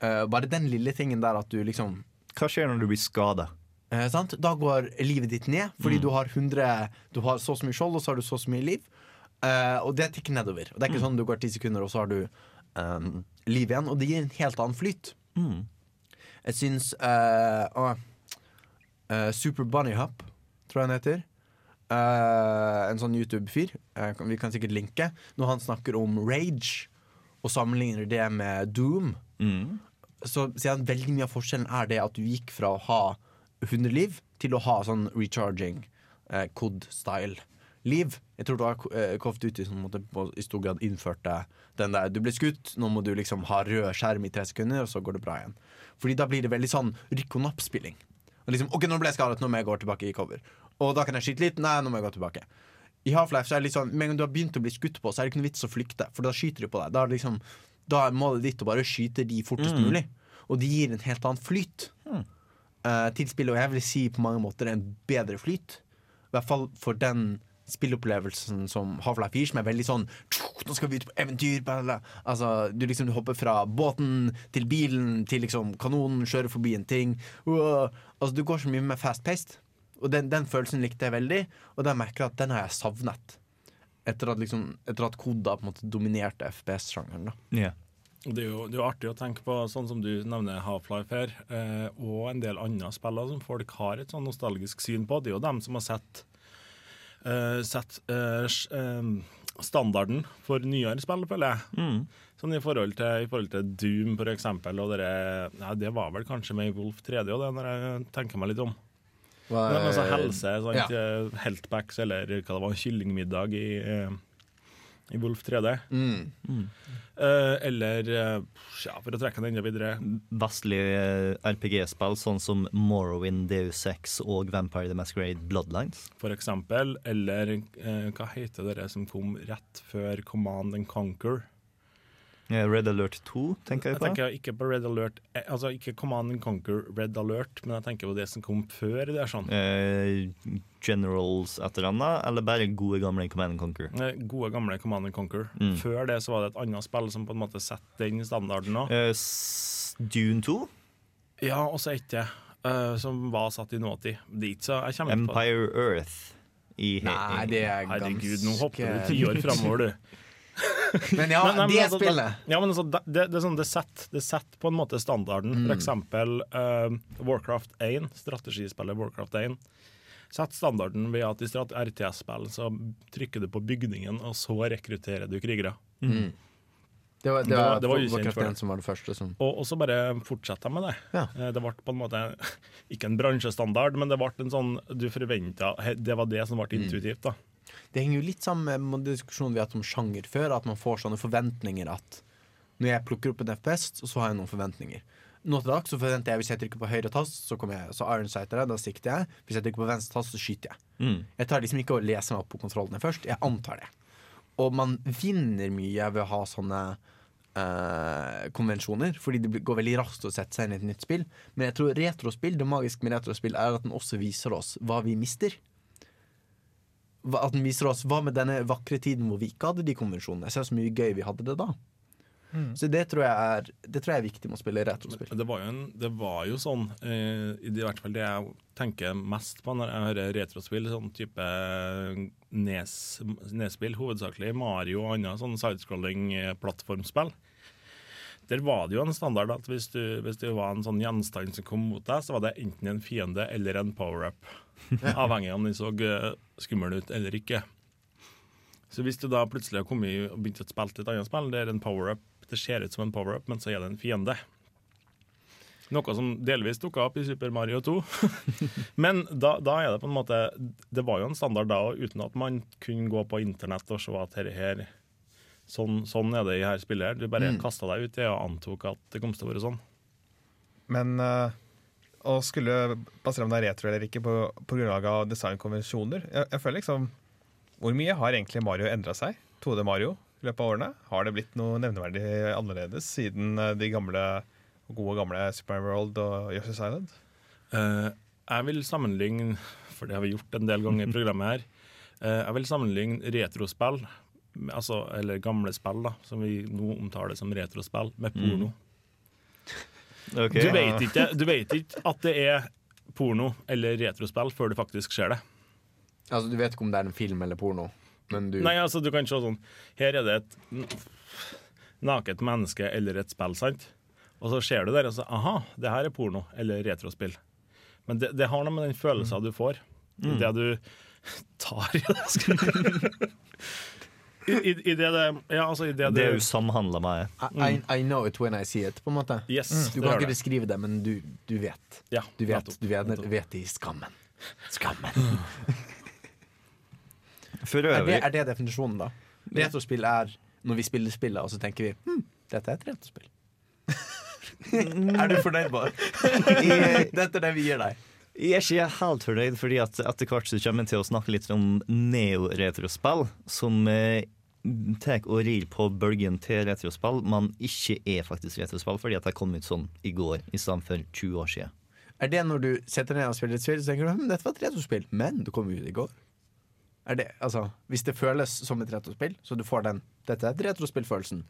Eh, bare den lille tingen der at du liksom Hva skjer når du blir skada? Eh, sant? Da går livet ditt ned, fordi Mm. du har 100 Du har så mye skjold, og så har du så så mye liv. Eh, og det tikker nedover. Og det er ikke Mm. sånn du går ti sekunder, og så har du um, liv igjen. Og det gir en helt annen flyt. Mm. Jeg syns eh, å, eh, Super Bunny Hop, tror jeg han heter. Eh, en sånn YouTube-fyr. vi kan sikkert linke. Når han snakker om rage, og sammenligner det med Doom, Mm. så sier han veldig mye av forskjellen er det at du gikk fra å ha 100 liv til å ha sånn recharging, eh, COD-style-liv. Jeg tror det var Call of Duty som måtte, på, i stor grad innførte den der Du ble skutt, nå må du liksom ha rød skjerm i tre sekunder, og så går det bra igjen. Fordi da blir det veldig sånn rykk og napp-spilling. Liksom, ok, nå ble jeg skadet, nå må jeg gå tilbake i cover. Og da kan jeg skyte litt. Nei, nå må jeg gå tilbake. I Half-Life så er det litt sånn Med en gang du har begynt å bli skutt på, så er det ikke noe vits å flykte, for da skyter de på deg. Da er, liksom, da er målet ditt å bare skyte de fortest Mm. mulig. Og de gir en helt annen flyt spillet, og jeg vil si på mange måter en bedre flyt. I hvert fall for den spillopplevelsen som Half-Life gir, som er veldig sånn Nå skal vi ut på eventyr! Altså, du liksom hopper fra båten til bilen til liksom kanonen, kjører forbi en ting. Uh, Altså, du går så mye mer fast-paced. Og den, den følelsen likte jeg veldig, og den merker jeg at den har jeg savnet. Etter at, liksom, at Koda på en måte dominerte FPS-sjangeren. da Ja. Det er, jo, det er jo artig å tenke på, sånn som du nevner Half-Life her, eh, og en del andre spiller som folk har et sånn nostalgisk syn på. Det er jo dem som har sett, eh, sett eh, eh, standarden for nyere spill, føler jeg. Mm. Sånn i forhold til, i forhold til Doom, for eksempel, og dere, ja, det var vel kanskje med Wolf 3D, og det når jeg tenker meg litt om. Hva- Men altså helse, sant, Ja. eh, Heltbacks eller hva det var, kyllingmiddag i, eh, i Wolf 3D. Mm. Eh, eller eh, ja, for å trekke den enda videre Vestlige RPG-spill sånn som Morrowind, Deus Ex og Vampire the Masquerade Bloodlines. for eksempel. Eller uh, hva heter det som kom rett før Command and Conquer? Red Alert 2, tenker jeg Jeg på. tenker ikke på Red Alert eh, Altså ikke Command and Conquer Red Alert, men jeg tenker på det som kom før. det er sånn Eh, Generals et eller annet, eller bare gode gamle Command and Conquer? Eh, Gode, gamle Command and Conquer. Mm. Før det så var det et annet spill som på en måte setter den standarden òg. Eh, Dune 2? Ja, og så et til, eh, som var satt i nåtid. Dit, så jeg kommer ikke på det. Empire Earth. I, Nei, det er Herregud, nå hopper du ti år framover, du. Men ja, Men- nei, det altså, spillet. Det, ja, men altså, det, det, er sånn, det setter det setter på en måte standarden. Mm. For eksempel uh, Warcraft 1, strategispillet Warcraft 1. Setter standarden ved at i RTS-spill så trykker du på bygningen, og så rekrutterer du krigere. Mm. Det var, det Det var- det var ukjent Warcraft for det. 1 som var det første som Og, og så bare fortsetter jeg med det. Ja. Det ble på en måte ikke en bransjestandard, men det ble en sånn du forventa Det var det som ble Mm. intuitivt, da. Det henger jo litt sammen med diskusjonen vi har hatt om sjanger før, at man får sånne forventninger at når jeg plukker opp en FPS, så har jeg noen forventninger. Nå til dags så forventer jeg hvis jeg trykker på høyre tast, så, kommer jeg, så Iron Sighter jeg, da sikter jeg. Hvis jeg trykker på venstre tast, så skyter jeg. Mm. Jeg tar liksom ikke å lese meg opp på kontrollene først, jeg antar det. Og man vinner mye ved å ha sånne eh, konvensjoner, fordi det går veldig raskt å sette seg inn i et nytt spill. Men jeg tror retrospill, det magiske med retrospill er at den også viser oss hva vi mister. At den viser oss hva med denne vakre tiden hvor vi ikke hadde de konvensjonene. Jeg ser så mye gøy vi hadde det da. Så det tror, jeg er, det tror jeg er viktig med å spille retrospill. Det var jo, en, det var jo sånn, eh, i det- hvert fall det jeg tenker mest på når jeg hører retrospill, sånn type nes, nesspill, hovedsakelig Mario og andre sånn sidescrolling eh, plattformspill. Der var det jo en standard at hvis, du, hvis det var en sånn gjenstand som kom mot deg, så var det enten en fiende eller en power-up. Avhengig av om den så eh, skummel ut eller ikke. Så hvis du da plutselig har kommet og begynt å spille et annet spill, det er en power-up, det ser ut som en power-up, men så er det en fiende. Noe som delvis dukka opp i Super Mario 2. Men da, da er det på en måte Det var jo en standard da, og uten at man kunne gå på internett og se at dette her Sånn, sånn er det i her spillet. her. Du bare Mm. kasta deg ut i og antok at det kom til å være sånn. Men eh, å skulle basere om det er retro eller ikke på, på grunnlag av designkonvensjoner jeg, jeg føler liksom Hvor mye har egentlig Mario endra seg? 2D Mario i løpet av årene? Har det blitt noe nevneverdig annerledes siden eh, de gamle, gode gamle Super World og Yoshi's Island? Uh, jeg vil sammenligne, for det har vi gjort en del ganger i programmet her, uh, jeg vil sammenligne retrospill, altså, eller gamle spill, da, som vi nå omtaler som retrospill, med porno. Ok. Du, vet ikke, du vet ikke at det er porno eller retrospill før du faktisk ser det. Altså, Du vet ikke om det er en film eller porno, men du Nei, altså du kan se sånn Her er det et naket menneske eller et spill, sant? Og så ser du der, og så aha, det her er porno eller retrospill. Men det, det har noe med den følelsen du får. Mm. det du tar i det. I, i, i det det Ja, altså i det Det er du jo samhandla med. I, I know it when I see it, på en måte. Yes, du kan ikke det. beskrive det, men du, du vet. Ja, du vet, nettopp, du vet, nettopp. du vet det i skammen. Skammen. For Er det, er det definisjonen, da? Retrospill er når vi spiller spillet, og så tenker vi hm, dette er et retrospill. er du fornøyd, Bård? dette er det vi gir deg. Jeg er ikke helt fornøyd, fordi at etter hvert så kommer jeg til å snakke litt om neo-retrospill, som eh, tar og rir på bølgen til retrospill, men ikke er faktisk retrospill, fordi at det kom ut sånn i går i stedet for 20 år siden. Er det når du setter ned og spiller et spill, så tenker du hm, dette var et retrospill, men det kom ut i går? Er det, altså, hvis det føles som et retrospill, så du får den Dette er et retrospill-følelsen,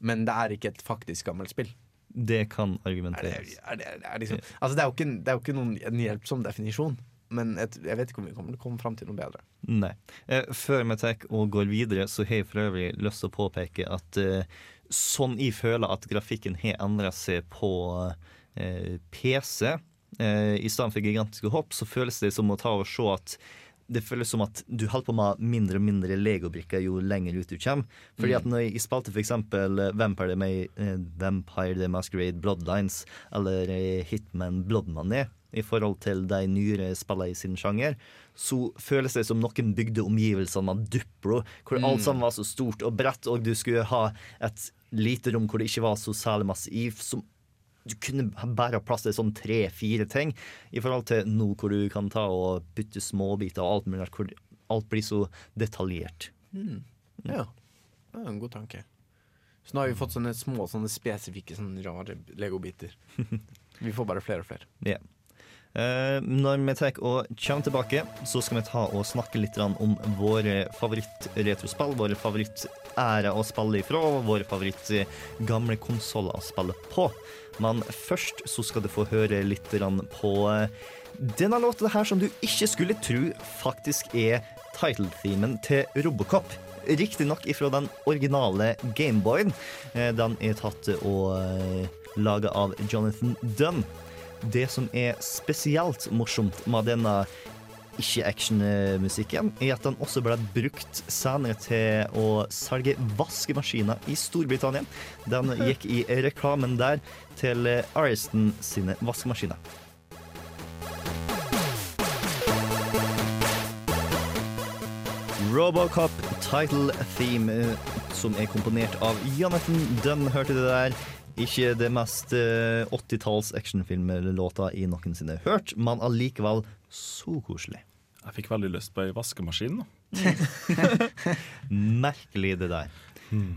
men det er ikke et faktisk gammelt spill. Det kan Er det, argumenteres. er det, er liksom, altså, det er jo ikke, det er jo ikke noen, en hjelpsom definisjon, men jeg, jeg vet ikke om vi kommer til å komme fram til noe bedre. Nei. Eh, før vi tar og går videre, så har jeg for øvrig lyst til å påpeke at eh, sånn jeg føler at grafikken har endra seg på eh, PC, eh, i stedet for gigantiske hopp, så føles det som å ta og se at det føles som at du holder på med mindre og mindre legobrikker jo lenger ut du kommer. Fordi at når jeg spilte f.eks. Vampire, Vampire the Masquerade Bloodlines eller Hitman Blood Money i forhold til de nyere spillene i sin sjanger, så føles det som noen bygde omgivelsene av Duplo, hvor alt sammen var så stort og bredt, og du skulle ha et lite rom hvor det ikke var så særlig massiv som du kunne bare ha plass til sånn tre-fire ting, i forhold til nå hvor du kan ta og putte småbiter og alt mulig, hvor alt blir så detaljert. Mm. Ja. Det er en god tanke. Så nå har vi fått sånne små, sånne spesifikke, sånne rare legobiter. Vi får bare flere og flere. Ja. Eh, når vi tar og kommer tilbake, så skal vi ta og snakke litt om våre favorittretrospill, våre favorittærer å spille ifra, og våre favoritt-gamle konsoller å spille på. Men først så skal du få høre litt på eh, denne låta her som du ikke skulle tro faktisk er title-themen til Robocop. Riktignok ifra den originale Gameboyen. Eh, Den er tatt og eh, laga av Jonathan Dunn. Det som er spesielt morsomt med denne ikke-action-musikken, er at den også ble brukt senere til å selge vaskemaskiner i Storbritannia. Den gikk i reklamen der til Ariston sine vaskemaskiner. Robocop title theme, eh, som er komponert av Jonathan Dunn, hørte du det der. Ikke det mest eh, 80-talls actionfilmlåta jeg noensinne har hørt, men allikevel så koselig. Jeg fikk veldig lyst på ei vaskemaskin. Merkelig det der.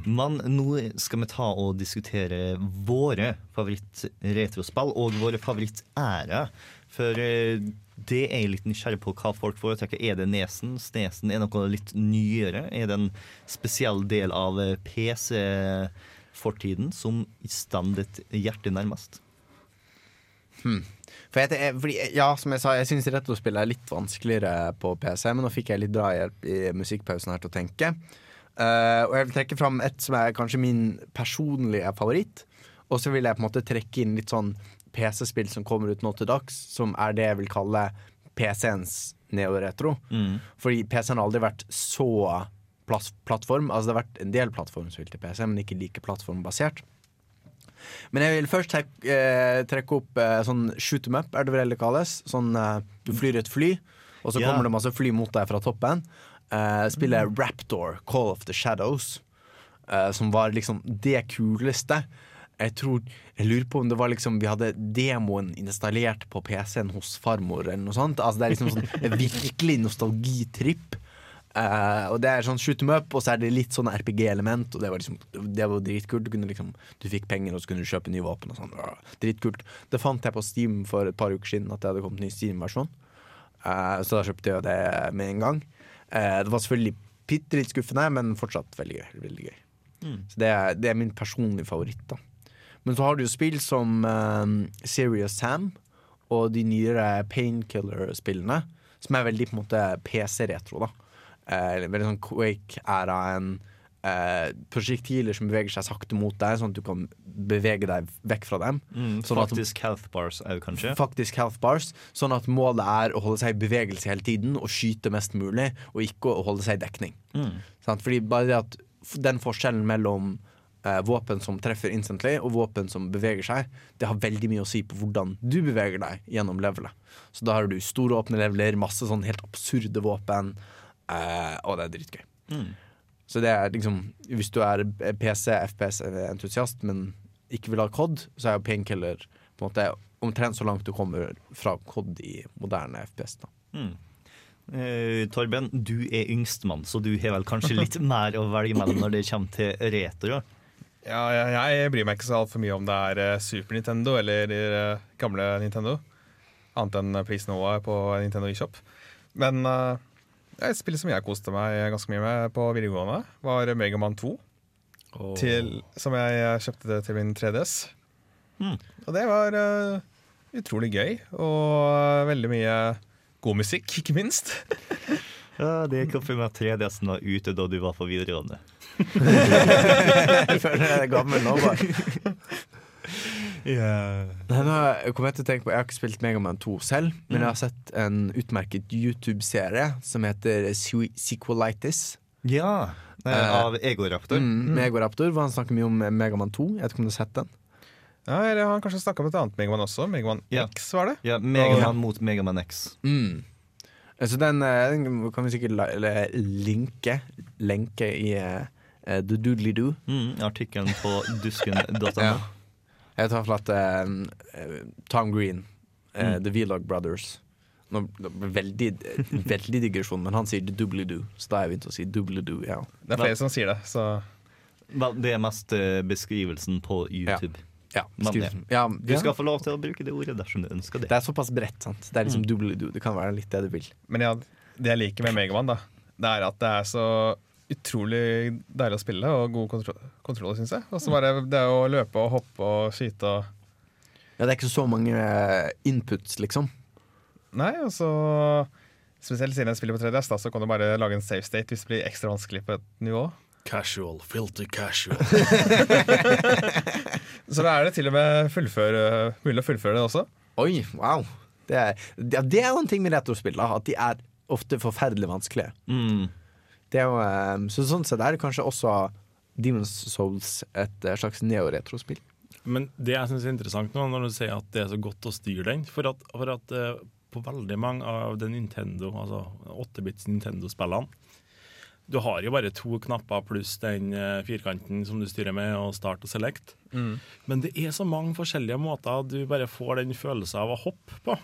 Men nå skal vi ta og diskutere våre favoritt-retrospill og våre favorittærer For eh, det er jeg litt nysgjerrig på hva folk foretrekker. Er det Nesen? Snesen er noe litt nyere? Er det en spesiell del av eh, PC-fortiden som står ditt hjerte nærmest? Hmm. For jeg, fordi, ja, som jeg sa, jeg syns retrospill er litt vanskeligere på PC, men nå fikk jeg litt drahjelp i musikkpausen her til å tenke. Uh, og jeg vil trekke fram et som er kanskje min personlige favoritt. Og så vil jeg på en måte trekke inn litt sånn PC-spill som kommer ut nå til dags, som er det jeg vil kalle PC-ens neoretro. Mm. Fordi PC-en har aldri vært så plattform. Altså det har vært en del plattformspill til PC, men ikke like plattformbasert. Men jeg vil først trekke, eh, trekke opp eh, sånn shoot em up, er det vel det kalles. Sånn eh, du flyr et fly, og så yeah. kommer det masse fly mot deg fra toppen. Eh, spillet Raptor, Call of the Shadows, eh, som var liksom det kuleste. Jeg tror, jeg lurer på om det var liksom Vi hadde demoen installert på PC-en hos farmor, eller noe sånt. Altså Det er liksom sånn virkelig nostalgitripp. Eh, og det er sånn shoot them up, og så er det litt sånn RPG-element. Og det var liksom Det var dritkult. Du, liksom, du fikk penger, og så kunne du kjøpe nye våpen. Og sånn. Dritkult. Det fant jeg på Steam for et par uker siden, at det hadde kommet ny Steam-versjon. Uh, så da kjøpte jeg det med en gang. Uh, det var selvfølgelig bitte litt skuffende, men fortsatt veldig gøy. Veldig gøy. Mm. Så det er, det er min personlige favoritt. da Men så har du jo spill som Serious Sam og de nyere Painkiller-spillene, som er veldig på en måte PC-retro. da eh, Veldig sånn Quake-æraen. Eh, prosjektiler som beveger seg sakte mot deg, sånn at du kan bevege deg vekk fra dem. Mm, Sånn at- faktisk health bars òg, kanskje? Faktisk health bars, sånn at målet er å holde seg i bevegelse hele tiden og skyte mest mulig, og ikke å holde seg i dekning. Mm. Sånn, Fordi bare det at den forskjellen mellom eh, våpen som treffer instantly, og våpen som beveger seg, det har veldig mye å si på hvordan du beveger deg gjennom levelet. Så da har du store åpne leveler, masse sånn helt absurde våpen, eh, og det er dritgøy. Mm. Så det er liksom Hvis du er PC, FPS-entusiast, men ikke vil ha COD, så er jo Painkiller på en måte omtrent så langt du kommer fra COD i moderne FPS. da Mm. Uh, Torben, du er yngstemann, så du har vel kanskje litt mer å velge mellom når det kommer til retro? Ja, jeg, jeg bryr meg ikke så altfor mye om det er eh, Super Nintendo eller eh, gamle Nintendo. Annet enn er på Nintendo eShop. Men uh, et spill som jeg koste meg ganske mye med på videregående, var Megaman 2. Til, som jeg eh, kjøpte til min 3DS. Mm. Og det var uh, utrolig gøy, og eh, veldig mye god musikk, ikke minst. Ja, Det gikk opp for meg at 3DS-en var ute da du var på videregående. jeg føler jeg er gammel nå, bare. Nei, nå kom jeg til å tenke på Jeg har ikke spilt Megaman 2 selv, men jeg har sett en utmerket YouTube-serie som heter Sequelitis. Ja, eh, av Egoraptor. Mm, med Egoraptor, hvor han snakker mye om Megaman 2. Jeg vet ikke om du har sett den? Ja, eller Han kanskje snakka om et annet Megaman også. Megaman Ja. X, var det? Ja, Megaman mot Megaman X. Mm. Så den, eh, den kan vi sikkert linke Lenke i uh, The Doodly Doo. Mm, Artikkelen på dusken.no. Ja. Jeg tar for at eh, Tom Green, eh, Mm. The Vlog Brothers Nå, veldig, veldig digresjon, men han sier The Doobly Doo, så da har jeg begynt å si Doobly Doo. Ja. Det er flere som sier det, så Vel, Det er mest eh, beskrivelsen på YouTube. Ja, Men, ja. Ja, Du ja. skal få lov til å bruke det ordet dersom du ønsker det. Det er såpass bredt, sant. Det er liksom Mm. Doobly Doo. Det kan være litt det du vil. Men ja, det jeg liker med Megaman, da, det er at det er så utrolig deilig å spille og god kontroll, kontroll syns jeg. Og så bare det å løpe og hoppe og skyte og Ja, det er ikke så mange eh, inputs, liksom. Nei, og så Spesielt siden jeg spiller på 3DS, da, så kan du bare lage en safe state hvis det blir ekstra vanskelig på et nivå. Casual, filter casual. Så da er det til og med fullføre, mulig å fullføre det også. Oi, wow. Det er, det er jo en ting med retrospill, da, at de er ofte forferdelig vanskelige. Mm. Det er jo, eh, så sånn sett er det kanskje også Demon's Souls et eh, slags neoretrospill. Men det jeg syns er interessant nå, når du sier at det er så godt å styre den For at, for at eh, på veldig mange av de Nintendo, altså 8-bits Nintendo-spillene Du har jo bare to knapper pluss den eh, firkanten som du styrer med, og start og select. Mm. Men det er så mange forskjellige måter du bare får den følelsen av å hoppe på.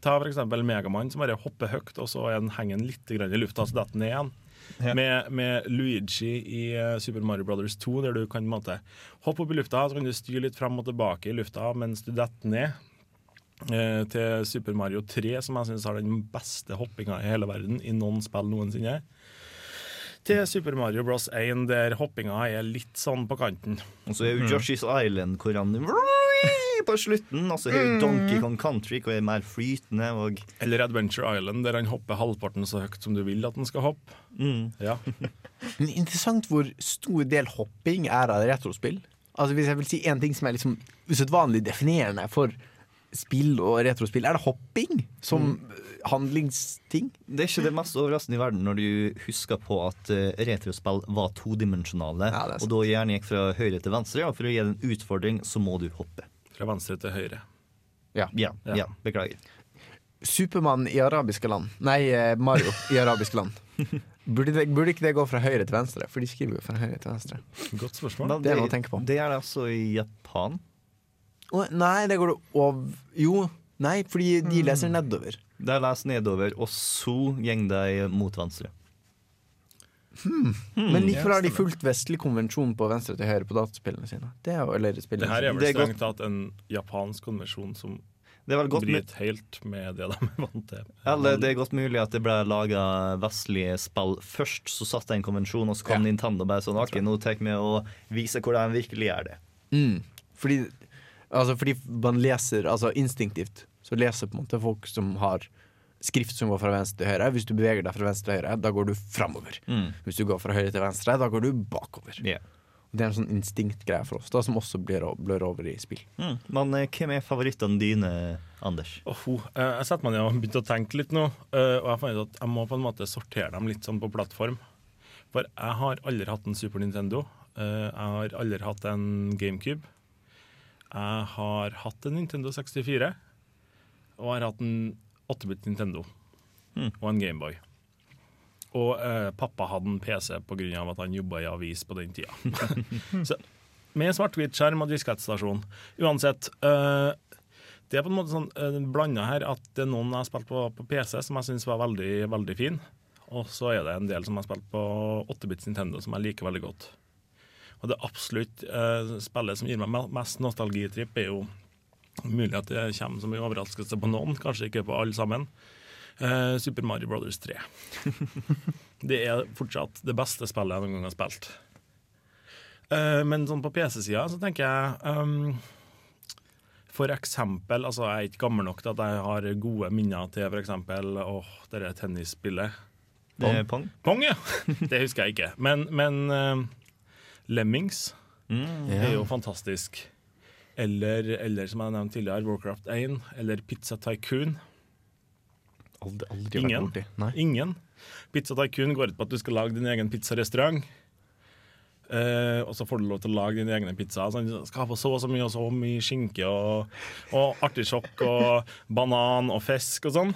Ta for eksempel Megaman, som bare hopper høyt, og så er henger han litt grann i lufta, så detter han ned igjen. Ja. Med, med Luigi i eh, Super Mario Brothers 2, der du kan måte hoppe opp i lufta, så kan du styre litt frem og tilbake i lufta mens du detter ned. eh, til Super Mario 3, som jeg syns har den beste hoppinga i hele verden i noen spill noensinne. Til Super Mario Bros 1, der hoppinga er litt sånn på kanten. Og så er jo Yoshi's Island hvor han på slutten. Og så er jo Donkey Kong Country hvor er mer flytende. Og Eller Adventure Island, der han hopper halvparten så høyt som du vil at han skal hoppe. Ja. Men interessant hvor stor del hopping er av retrospill. Altså Hvis jeg vil si en ting som er liksom usedvanlig definerende for spill og retrospill, er det hopping som handlingsting. det er ikke det mest overraskende i verden når du husker på at eh, retrospill var todimensjonale, Ja, og da gjerne gikk fra høyre til venstre. Og for å gi det en utfordring, så må du hoppe. Fra venstre til høyre. Ja. Ja, Ja. ja beklager. Supermann i arabiske land. Nei, eh, Mario i arabiske land. Burde, det, burde ikke det gå fra høyre til venstre? For de skriver jo fra høyre til venstre. Godt spørsmål. Det, Det er noe å tenke på. Det er det altså i Japan. Nei, det går det over Jo, nei, fordi de leser nedover. De leser nedover, og så går de mot venstre. Men likevel har de fulgt vestlig konvensjon på venstre til høyre på dataspillene sine. Det er jo, eller spillene Det her er vel Det er strengt tatt en japansk konvensjon som Det er vel godt bryter helt med det de er vant til. Eller det er godt mulig at det ble laga vestlige spill først, så satt det en konvensjon, og så kom Nintendo bare sånn OK, nå tar vi og viser hvordan de virkelig gjør det. Mm. Fordi, altså, fordi man leser altså instinktivt Så leser på en måte folk som har skrift som går fra venstre til høyre. Hvis du beveger deg fra venstre til høyre, da går du framover. Mm. Hvis du går fra høyre til venstre, da går du bakover. Yeah. Det er en sånn instinktgreie for oss, da, som også blir, blør over i spill. Mm. Men eh, hvem er favorittene dine, Anders? Åh, ho, eh, jeg setter meg ned og begynte å tenke litt nå, eh, og jeg fant ut at jeg må på en måte sortere dem litt sånn på plattform. For jeg har aldri hatt en Super Nintendo. eh, Jeg har aldri hatt en GameCube. Jeg har hatt en Nintendo 64, og jeg har hatt en 8-bit Nintendo Mm. og en Gameboy. Og eh, pappa hadde en PC pga. at han jobba i avis på den tida. Så, med svart-hvitt-skjerm og diskettstasjon. Uansett. eh, det er på en måte sånn eh, blanda her at det er noen jeg har spilt på, på PC som jeg syns var veldig veldig fin. Og så er det en del som jeg har spilt på 8-bits Nintendo som jeg liker veldig godt. Og det absolutt eh, spillet som gir meg mest nostalgitripp, er jo mulig at det kommer som en overraskelse på noen, kanskje ikke på alle sammen. eh, Super Mario Brothers 3. det er fortsatt det beste spillet jeg noen gang har spilt. Eh, men sånn på PC-sida så tenker jeg um, For eksempel, altså jeg er ikke gammel nok til at jeg har gode minner til eksempel åh, det tennisspillet. Det er Pong. Pong, ja! Det husker jeg ikke. Men, men eh, Lemmings er jo fantastisk. Eller, eller som jeg nevnte tidligere, Warcraft 1. Eller Pizza Tycoon. Aldri, aldri Ingen. Ingen. Pizza Tycoon går ut på at du skal lage din egen pizzarestaurant. Uh, og så får du lov til å lage dine egne pizzaer. Sånn, skal ha på så og så mye og så mye skinke og, og artisjokk og banan og fisk og sånn.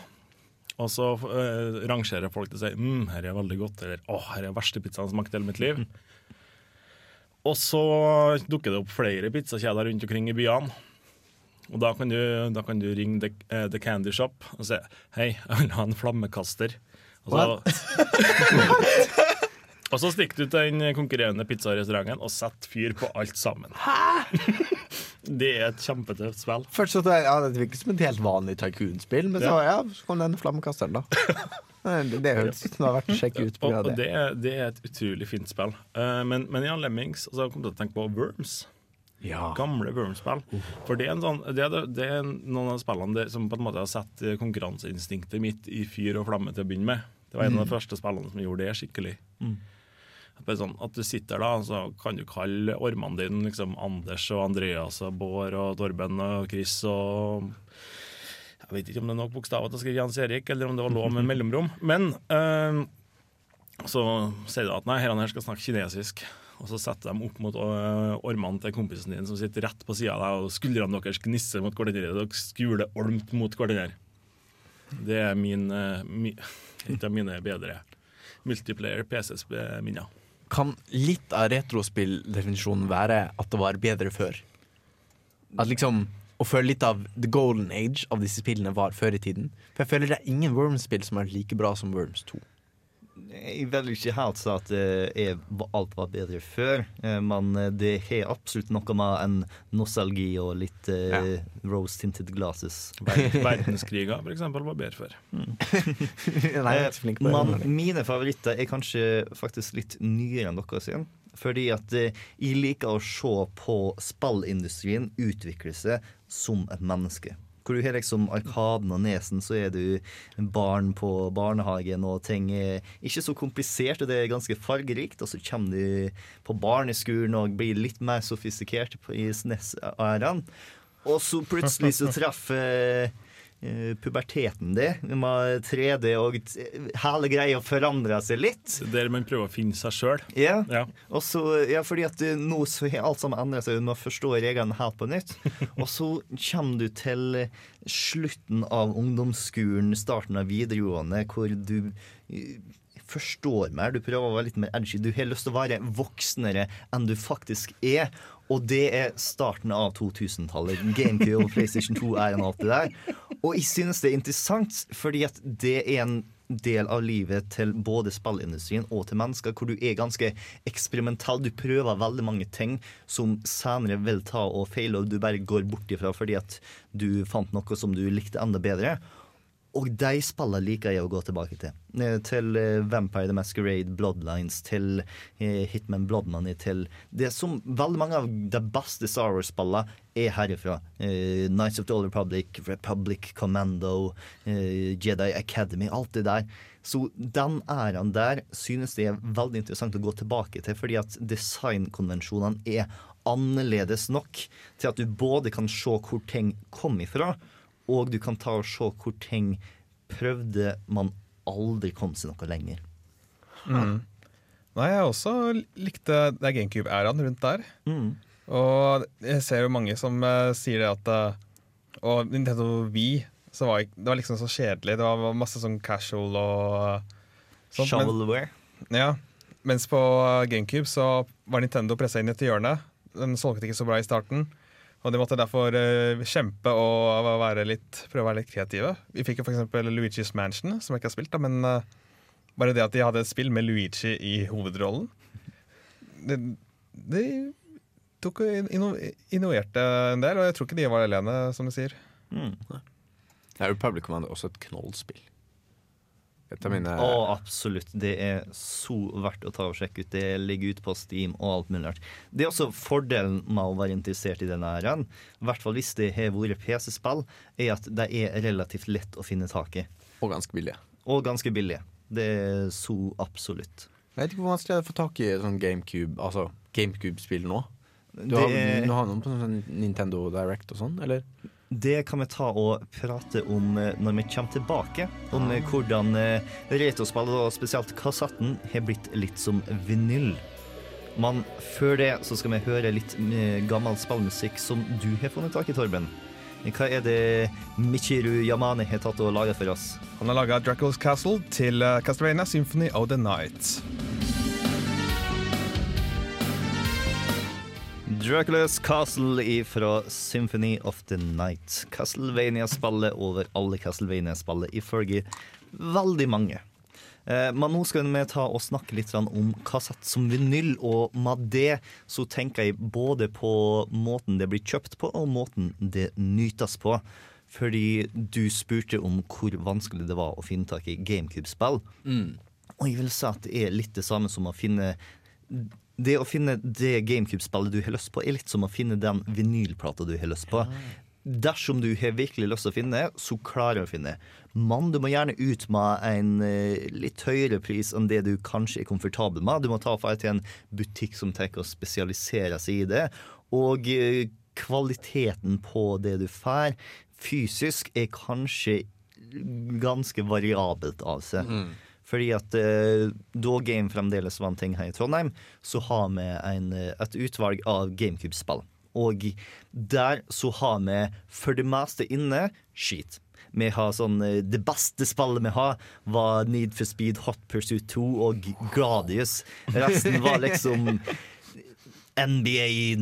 Og så uh, rangerer folk til å si mm, her er veldig godt, eller å, her er verste pizzaen som har smakt i hele mitt liv. Og så dukker det opp flere pizzakjeder rundt omkring i byene. Og da kan du, da kan du ringe the, uh, the Candy Shop og si Hei, jeg vil ha en flammekaster. Og så, og så stikker du til den konkurrerende pizzarestauranten og setter fyr på alt sammen. Det er et kjempetøft spill. Først så ja, Det virker som et helt vanlig tycoon-spill, men så, ja, så kom denne flammekasteren, da. Det, som det har vært å ut på Og, og det. er, det er et utrolig fint spill. Eh, men, men Jan Lemmings Og så kom jeg til å tenke på Worms. Ja. Gamle Worms-spill. For det er, en sånn, det, er, det er noen av spillene det, som på en måte har satt eh, konkurranseinstinktet mitt i fyr og flamme til å begynne med. Det var en av de Mm. første spillene som gjorde det skikkelig. Mm. Sånn, at du sitter da, så kan du kalle ormene dine liksom Anders og Andreas og Bård og Torben og Chris og Jeg vet ikke om det er nok bokstaver til å skrive Jens Erik, eller om det var lov med mellomrom. Men eh, så sier du at nei, her skal snakke kinesisk. Og så setter de opp mot øh, ormene til kompisen din som sitter rett på sida av deg, og skuldrene deres gnisser mot hverandre. Dere skuler olmt mot hverandre. Det er min, øh, mi, et av mine bedre multiplayer PC-minner. Kan litt av retrospilldefinisjonen være at det var bedre før? At liksom Å føler litt av the golden age av disse spillene var før i tiden? For jeg føler det er ingen Worms-spill som er like bra som Worms 2. Jeg vil ikke helt si at eh, alt var bedre før, eh, men eh, det har absolutt noe med en nostalgi og litt eh, rose-tinted glasses. Ver- Verdenskriger, for eksempel, var bedre før. Nei, jeg er ikke flink på det. Men mine favoritter er kanskje faktisk litt nyere enn dere sin. Fordi at eh, jeg liker å se på spillindustrien utvikle seg som et menneske. Hvor du har liksom Arkaden og Nesen, så er du barn på barnehagen, og ting er ikke så komplisert, og det er ganske fargerikt. Og så kommer du på barneskolen og blir litt mer sofistikert i SNES-æraen. Og så plutselig så treffer puberteten din med 3D, og hele greia forandrer seg litt. Der man prøver å finne seg sjøl. Ja. Ja. Ja, fordi at eh, nå så har alt sammen endra seg, du må forstå reglene helt på nytt. Og så kommer du til eh, slutten av ungdomsskolen, starten av videregående, hvor du eh, forstår mer, du prøver å være litt mer edgy. Du har lyst til å være voksnere enn du faktisk er. Og det er starten av 2000-tallet. GameCube og PlayStation 2 er en alt det der. Og jeg synes det er interessant, fordi at det er en del av livet til både spillindustrien og til mennesker, hvor du er ganske eksperimental. Du prøver veldig mange ting som senere vil ta og feile, og du bare går bort ifra fordi at du fant noe som du likte enda bedre. Og de spillene liker jeg å gå tilbake til. Eh, Til eh, Vampire the Masquerade, Bloodlines, til eh, Hitman Blood til det som veldig mange av de beste Star Wars-spillene er herifra. Nights of the Old Republic, Republic Commando, Jedi Academy, alt det der. Så den æraen der synes det er veldig interessant å gå tilbake til, fordi at designkonvensjonene er annerledes nok til at du både kan se hvor ting kom ifra, og du kan ta og se hvor ting prøvde man aldri kom seg noe lenger. Mm. Nei, jeg også likte det GameCube-æraen rundt der. Mm. Og jeg ser jo mange som uh, sier det at uh, Og Nintendo Wii så var, det var liksom så kjedelig. Det var masse sånn casual og uh, sånt. men- Shovelware. ja. Mens på GameCube så var Nintendo pressa inn i et hjørne. Den solgte ikke så bra i starten. Og de måtte derfor eh, kjempe og være litt, prøve å være litt kreative. Vi fikk jo f.eks. Luigi's Mansion, som jeg ikke har spilt, da, men eh, bare det at de hadde et spill med Luigi i hovedrollen Det, det tok og innoverte en del, og jeg tror ikke de var alene, som du sier. Mm. jo Public Command er også et knollspill. Et av mine Å, absolutt. Det er så verdt å ta og sjekke ut. Det ligger ute på Steam og alt mulig rart. Det er også fordelen med å være interessert i denne æraen, i hvert fall hvis det har vært PC-spill, er at de er relativt lett å finne tak i. Og ganske billige. Og ganske billige. Det er så absolutt. Jeg vet ikke hvor vanskelig det er å få tak i sånn GameCube Altså GameCube-spill nå. Du har, Det- du har noen på sånn Nintendo Direct og sånn, eller? Det kan vi ta og prate om eh, når vi kommer tilbake. Om eh, hvordan eh, retrospillet, og spesielt kassetten, har blitt litt som vinyl. Men før det så skal vi høre litt gammel spillmusikk som du har funnet tak i, Torben. Hva er det Michiru Yamane har tatt og laga for oss? Han har laga Dracula's Castle til Castlevania Symphony of the Night. Dracula's Castle fra Symphony of the Night. Castlevania-spillet over alle Castlevania-spillet, ifølge veldig mange. Eh, men nå skal vi ta og snakke litt om kassett som vinyl, og med det så tenker jeg både på måten det blir kjøpt på, og måten det nytes på. Fordi du spurte om hvor vanskelig det var å finne tak i GameCube-spill. Mm. Og jeg vil si at det er litt det samme som å finne Det å finne det GameCube-spillet du har lyst på, er litt som å finne den vinylplata du har lyst på. Dersom du har virkelig lyst til å finne, så klarer du å finne. Men du må gjerne ut med en eh, litt høyere pris enn det du kanskje er komfortabel med. Du må ta for til en butikk som tenker å spesialisere seg i det. Og eh, kvaliteten på det du får fysisk, er kanskje ganske variabelt av seg. Fordi at eh, da Game fremdeles var en ting her i Trondheim, så har vi en, eh, et utvalg av GameCube-spill. Og der så har vi for det meste inne skit. Vi har sånn eh, Det beste spillet vi har, var Need for Speed Hot Pursuit 2 og Gradius. Resten var liksom NBA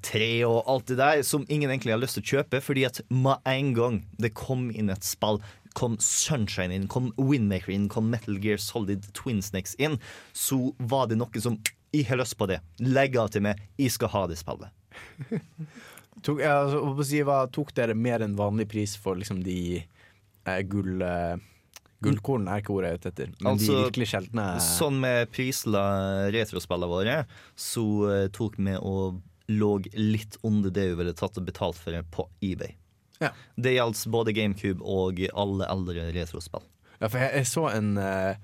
03 og alt det der som ingen egentlig har lyst til å kjøpe, fordi at med en gang det kom inn et spill kom Sunshine inn, kom Windmaker inn, kom Metal Gear Solid Twin Snakes inn, så var det noe som Jeg har lyst på det. Legg av til meg. Jeg skal ha det spillet. Tok, altså, si, hva, tok dere mer enn vanlig pris for liksom de eh, gull... Eh, Gullkorn er ikke ordet jeg er ute etter, men Altså, de virkelig sjeldne Sånn med prisla retrospillene våre, så eh, tok vi og lå litt under det vi ville tatt og betalt for på eBay. Ja. Det gjaldt både GameCube og alle eldre retrospill. Ja, for jeg, jeg så en uh,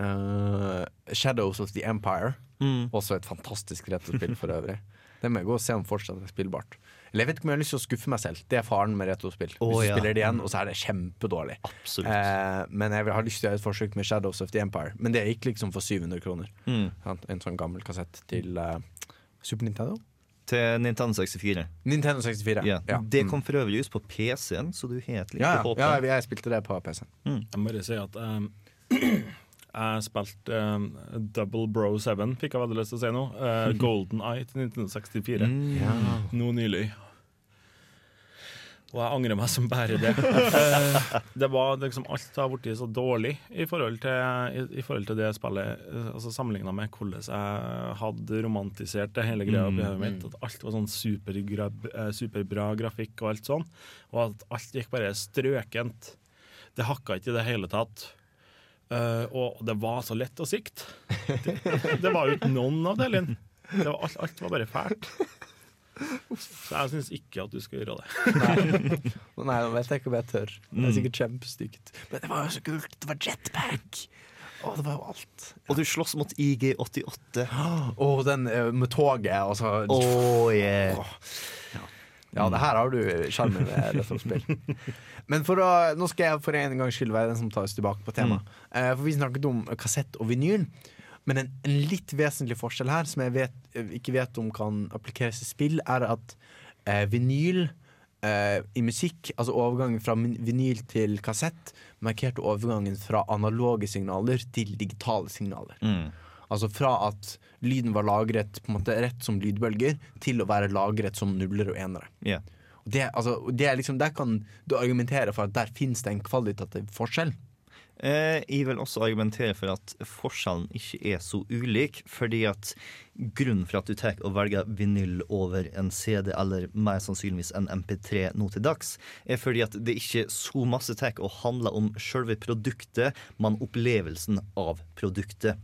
uh, Shadows of the Empire. Mm. Også et fantastisk retrospill for øvrig. Det må jeg gå og se om fortsatt er spillbart. Eller jeg vet ikke om jeg har lyst til å skuffe meg selv. Det er faren med retrospill. Oh, Hvis du ja. spiller det igjen, og så er det kjempedårlig. Eh, men jeg har lyst til å gjøre et forsøk med Shadows of the Empire. Men det gikk liksom for 700 kroner. Mm. En sånn gammel kassett til uh, Super Nintendo? Til Nintendo 64. Nintendo 64. Ja. Ja. Det Mm. kom for øvrig ut på PC-en, så du helt lite Ja, håp. ja, ja, jeg spilte det på PC-en. Jeg må bare si at um, jeg spilte um, Double Bro 7, fikk jeg veldig lyst til å si nå. Uh, Golden Eye til 1964. Mm. Ja. Nå nylig. Og jeg angrer meg som bare det. Eh, det var liksom Alt har blitt så dårlig i forhold til, i, i forhold til det spillet. eh, Altså Sammenligna med hvordan jeg hadde romantisert det hele greia Mm. mitt. At alt var sånn supergra, eh, superbra grafikk og alt sånn. Og at alt gikk bare strøkent. Det hakka ikke i det hele tatt. Uh, og det var så lett å sikte. Det, det var jo ikke noen av delene. Det var, alt, alt var bare fælt. Så jeg syns ikke at du skal gjøre det. Nei, Nei, nå vet jeg ikke om jeg tør. Det Mm. er sikkert kjempestygt. Men det var jo så kult. Det var jetpack! Å, det var jo alt. Og du slåss mot IG88. Å, den eh, med toget, altså. så Oh, yeah. Ja, det her har du sjarmen ved retrospill. Men for å, nå skal jeg for en gangs skyld være den som tar oss tilbake på temaet. Eh, for vi snakket om kassett og vinyl. Men en, en litt vesentlig forskjell her, som jeg vet, ikke vet om kan applikeres i spill, er at eh, vinyl eh, i musikk, altså overgangen fra vinyl til kassett, markerte overgangen fra analoge signaler til digitale signaler. Mm. Altså fra at lyden var lagret på en måte rett som lydbølger, til å være lagret som nuller og enere. Yeah. Det, altså, det liksom, der kan du argumentere for at der finnes det en kvalitativ forskjell. Eh, jeg vil også argumentere for at forskjellen ikke er så ulik. Fordi at grunnen for at du tar og velger vinyl over en CD, eller mer sannsynligvis en MP3 nå til dags, er fordi at det ikke så masse tar og handler om selve produktet, men opplevelsen av produktet.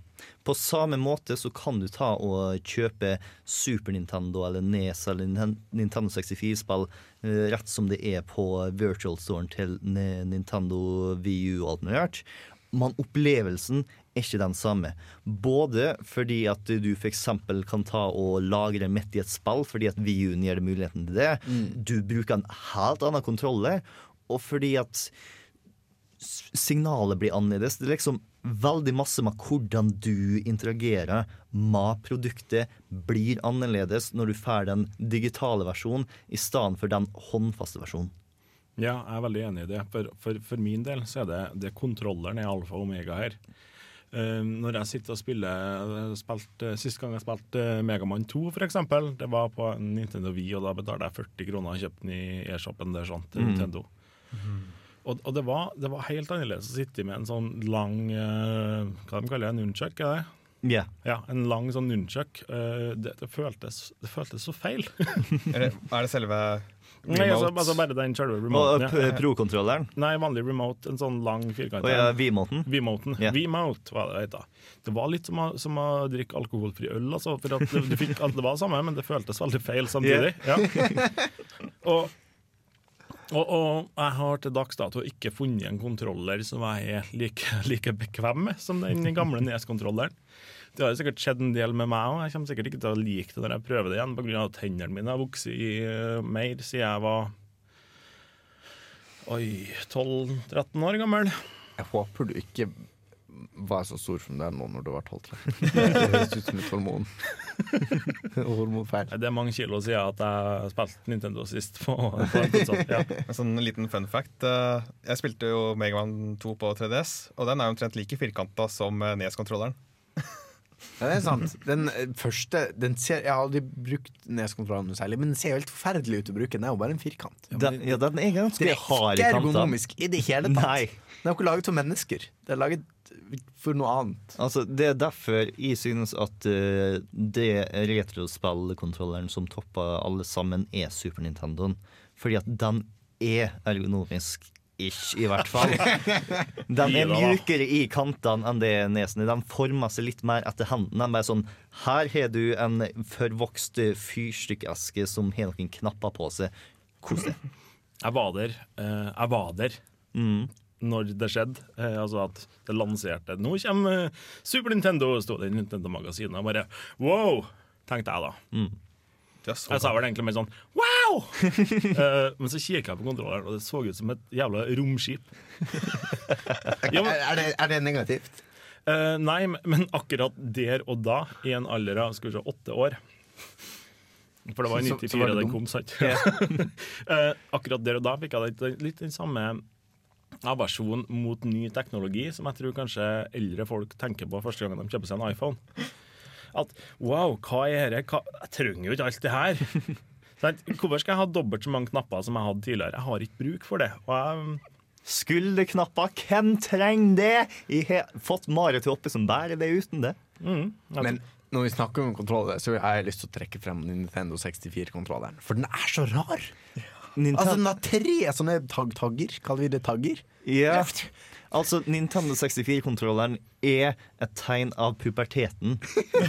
På samme måte så kan du ta og kjøpe Super Nintendo eller NES eller Nintendo 64-spill eh, rett som det er på virtual storen til Ni- Nintendo VU og alt mulig rart. Men opplevelsen er ikke den samme. Både fordi at du f.eks. kan ta og lagre midt i et spill, fordi at VU-en gir deg muligheten til det. Du bruker en helt annen kontrolle, og fordi at signalet blir annerledes. Det er liksom veldig masse med hvordan du interagerer med produktet, blir annerledes når du får den digitale versjonen i stedet for den håndfaste versjonen. Ja, jeg er veldig enig i det. For, for, for min del så er det, det kontrolleren er alfa og omega her. Uh, når jeg sitter og spiller spilt, uh, Sist gang jeg spilte uh, Megamann 2, for eksempel, det var på Nintendo Wii, og da betalte jeg 40 kroner og kjøpte den i e-shoppen der sånn, til Mm. Nintendo. Og, og det, var, det var helt annerledes å sitte med en sånn lang uh, Hva de kaller det? Nunchuck? Er det? Ja. Ja, en lang sånn nunchuck. Uh, det, det, føltes, det føltes så feil. Er det, er det selve Nei, altså, altså bare den selve remoten. p- ja. pro-kontrolleren. Nei, vanlig remote. En sånn lang firkant. Oh, ja, V-moten? V-moten. yeah. V-mote, hva det heter. Det var litt som å, som å drikke alkoholfri øl, altså. For at du fikk alt det var det samme, men det føltes veldig feil samtidig. Ja. Og, og, og jeg har til dags dato ikke funnet en kontroller som jeg er like, like bekvem med som den gamle Nes-kontrolleren. Det har sikkert skjedd en del med meg òg. Jeg kommer sikkert ikke til å like det når jeg prøver det igjen, pga. at hendene mine har vokst i eh, mer siden jeg var Oi 12-13 år gammel. Jeg håper du ikke var så stor som du er nå når du var 12-13. Det høres ut som et hormon. Hormonfeil. Det er mange kilo siden at jeg spilte Nintendo sist. på, på en. Ja. En sånn liten fun fact. eh, Jeg spilte jo Megaman 2 på 3DS, og den er omtrent like firkanta som eh, Nes-kontrolleren. Ja, det er sant. Den eh, første den ser, Jeg har aldri brukt neskontrollen noe særlig, men den ser jo helt forferdelig ut å bruke. Den er jo bare en firkant. Den, ja, den er ganske Den er Det er ikke ergonomisk i det hele tatt. Nei. Den er jo ikke laget for mennesker. Det er laget for noe annet. Altså, det er derfor jeg synes at uh, det retrospillkontrolleren som topper alle sammen, er Super Nintendoen. Fordi at den er ergonomisk. Ish, i hvert fall. Den er mjukere i kantene enn det nesen er. Den former seg litt mer etter hendene. De er sånn Her har du en forvokst fyrstikkeske som har noen knapper på seg. Kos deg. Jeg var der. eh, jeg var der Mm. Når det skjedde. Eh, altså at det lanserte Nå kommer eh, Super Nintendo, sto det i Nintendo-magasinet. Og bare wow, tenkte jeg da. Mm. Jeg sa vel egentlig mer sånn wow! Eh, men så kikka jeg på kontrolleren, og det så ut som et jævla romskip. Ja, men- Er, det, er det negativt? Eh, nei, men- akkurat der og da, i en alder av skal vi se, åtte år For det var i Så- så 94 det den kom, sant? Eh, akkurat der og da fikk jeg litt, litt den samme aversjon mot ny teknologi som jeg tror kanskje eldre folk tenker på første gang de kjøper seg en iPhone. At wow, hva er dette? Jeg trenger jo ikke alt det her. Hvorfor skal jeg ha dobbelt så mange knapper som jeg hadde tidligere? Jeg har ikke bruk for det. Og jeg Skulderknapper, hvem trenger det? Jeg har fått Marit oppi oppe som bærer det uten det. Mm, Men når vi snakker om kontroller, så har jeg lyst til å trekke frem Nintendo 64-kontrolleren. For den er så rar! Altså, den har tre sånne tag tagger. Kaller vi det tagger? Ja. Altså, Nintendo 64-kontrolleren er et tegn av puberteten.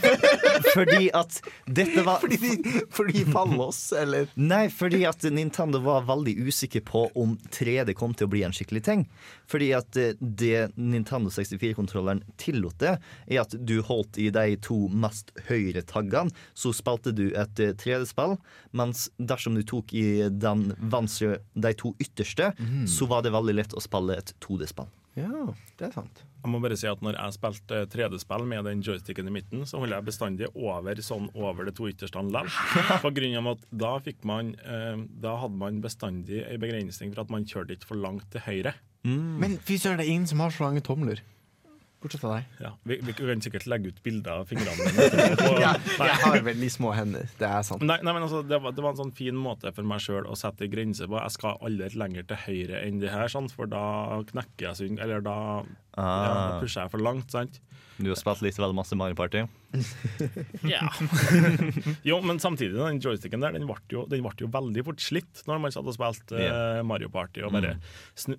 fordi at dette var Fordi de, fordi oss, eller? Nei, fordi at Nintendo var veldig usikker på om 3D kom til å bli en skikkelig ting. Fordi at eh, det Nintendo 64-kontrolleren tillot det, er at du holdt i de to mest høyre taggene, så spilte du et eh, 3D-spill, mens dersom du tok i den venstre, de to ytterste, mm. så var det veldig lett å spille et 2D-spill. Ja, det er sant. Jeg må bare si at når jeg spilte 3D-spill med den joysticken i midten, så holdt jeg bestandig over sånn over de to ytterste likevel. På grunn av at da fikk man eh, Da hadde man bestandig en begrensning for at man kjørte ikke for langt til høyre. Men fy søren, det er ingen som har så lange tomler. Bortsett fra deg. Ja, vi, vi kan sikkert legge ut bilder av fingrene mine. Ja, jeg har veldig små hender. Det er sant. Nei, nei, men altså, det, var, det var en sånn fin måte for meg sjøl å sette grenser på. Jeg skal aldri lenger til høyre enn det her, sant? for da knekker jeg syng, eller da, ja, da Ah. pusher jeg for langt. sant? Du har spilt litt vel masse Mario Party. Ja. jo, men samtidig, den joysticken der, den ble jo, den ble jo veldig fort slitt når man satt og spilte eh, Mario Party. Og bare snu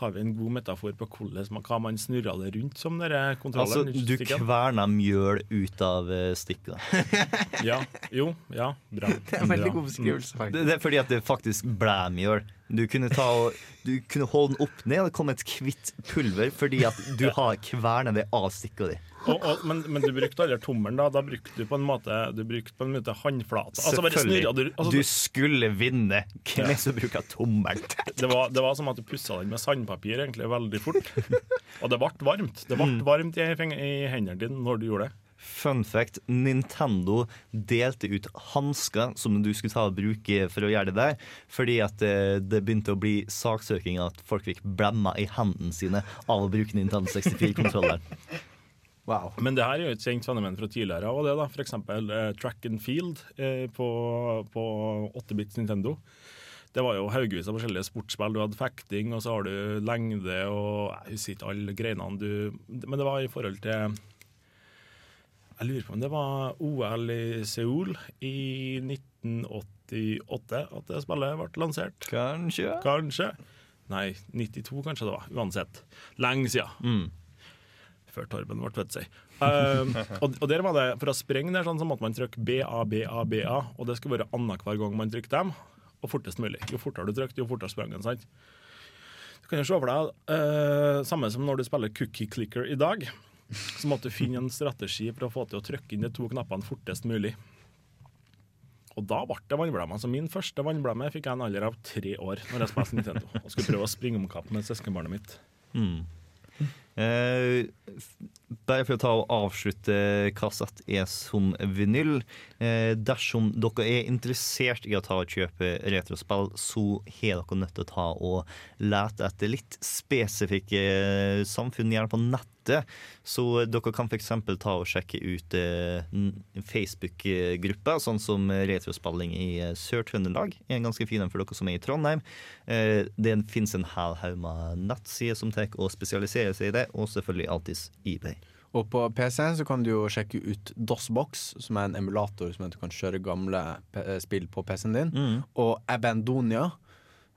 har vi en god metafor på hvordan man, hva man snurrer det rundt som dere Altså, du kverner mjøl ut av eh, stikket. Ja, jo, ja, bra. Det er en veldig god beskrivelse, Det, det er fordi at det faktisk ble mjøl. Du kunne, ta og, du kunne holde den opp ned, og det kom et hvitt pulver fordi at du har kvernet det av. Og, og, men, men du brukte aldri tommelen, da. Da brukte du på en måte Du brukte på en måte håndflata. Altså du altså, du skulle vinne. Hvem er det som bruker tommelen? det, var, det var som at du pussa den med sandpapir egentlig veldig fort. Og det ble varmt. Det ble Mm. varmt i, i hendene dine når du gjorde det. Fun fact, Nintendo delte ut hansker som du skulle ta og bruke for å gjøre det der, fordi at eh, det begynte å bli saksøking at folk fikk blemma i hendene sine av å bruke Nintendo 64-kontrolleren. Wow. Men det her er jo et kjent fenomen fra tidligere av. det da, eksempel eh, track and field eh, på, på 8-bits Nintendo. Det var jo haugevis av forskjellige sportsspill. Du hadde fekting, og så har du lengde og Jeg husker ikke alle greinene du Men det var i forhold til Jeg lurer på om det var OL i Seoul i 1988 at det spillet ble lansert. Kanskje? Kanskje. Nei, 92 kanskje det var. Uansett. Lenge siden. Før Torben ble født, si. Um, og, og der var det, For å sprenge der sånn, så måtte man trykke BABABA, BA, BA, og det skulle være annenhver gang man trykte dem. Og fortest mulig. Jo fortere du trykte, jo fortere sprang den. sant? Du kan jo se for deg uh, Samme som når du spiller cookie clicker i dag. Så måtte du finne en strategi for å få til å trykke inn de to knappene fortest mulig. Og da ble det vannblemme. Så min første vannblemme fikk jeg en alder av tre år når jeg spilte Nintendo. Og skulle prøve å springe om kapp med søskenbarnet mitt. Mm. Eh, bare for å ta og avslutte kassett er som vinyl. Eh, dersom dere er interessert i å ta og kjøpe retrospill, så har dere nødt til å ta og lete etter litt spesifikke samfunn, gjerne på nettet. Så dere kan f.eks. ta og sjekke ut eh, Facebook-gruppa, sånn som Retrospilling i eh, Sør-Trøndelag. En ganske fin en for dere som er i Trondheim. Eh, det fins en hel haug med nettsider som tar og spesialiserer seg i det, og selvfølgelig alltids eBay. Og på PC så kan du jo sjekke ut DOSBox, som er en emulator som du kan kjøre gamle eh, spill på PC-en din. Mm. Og Abandonia,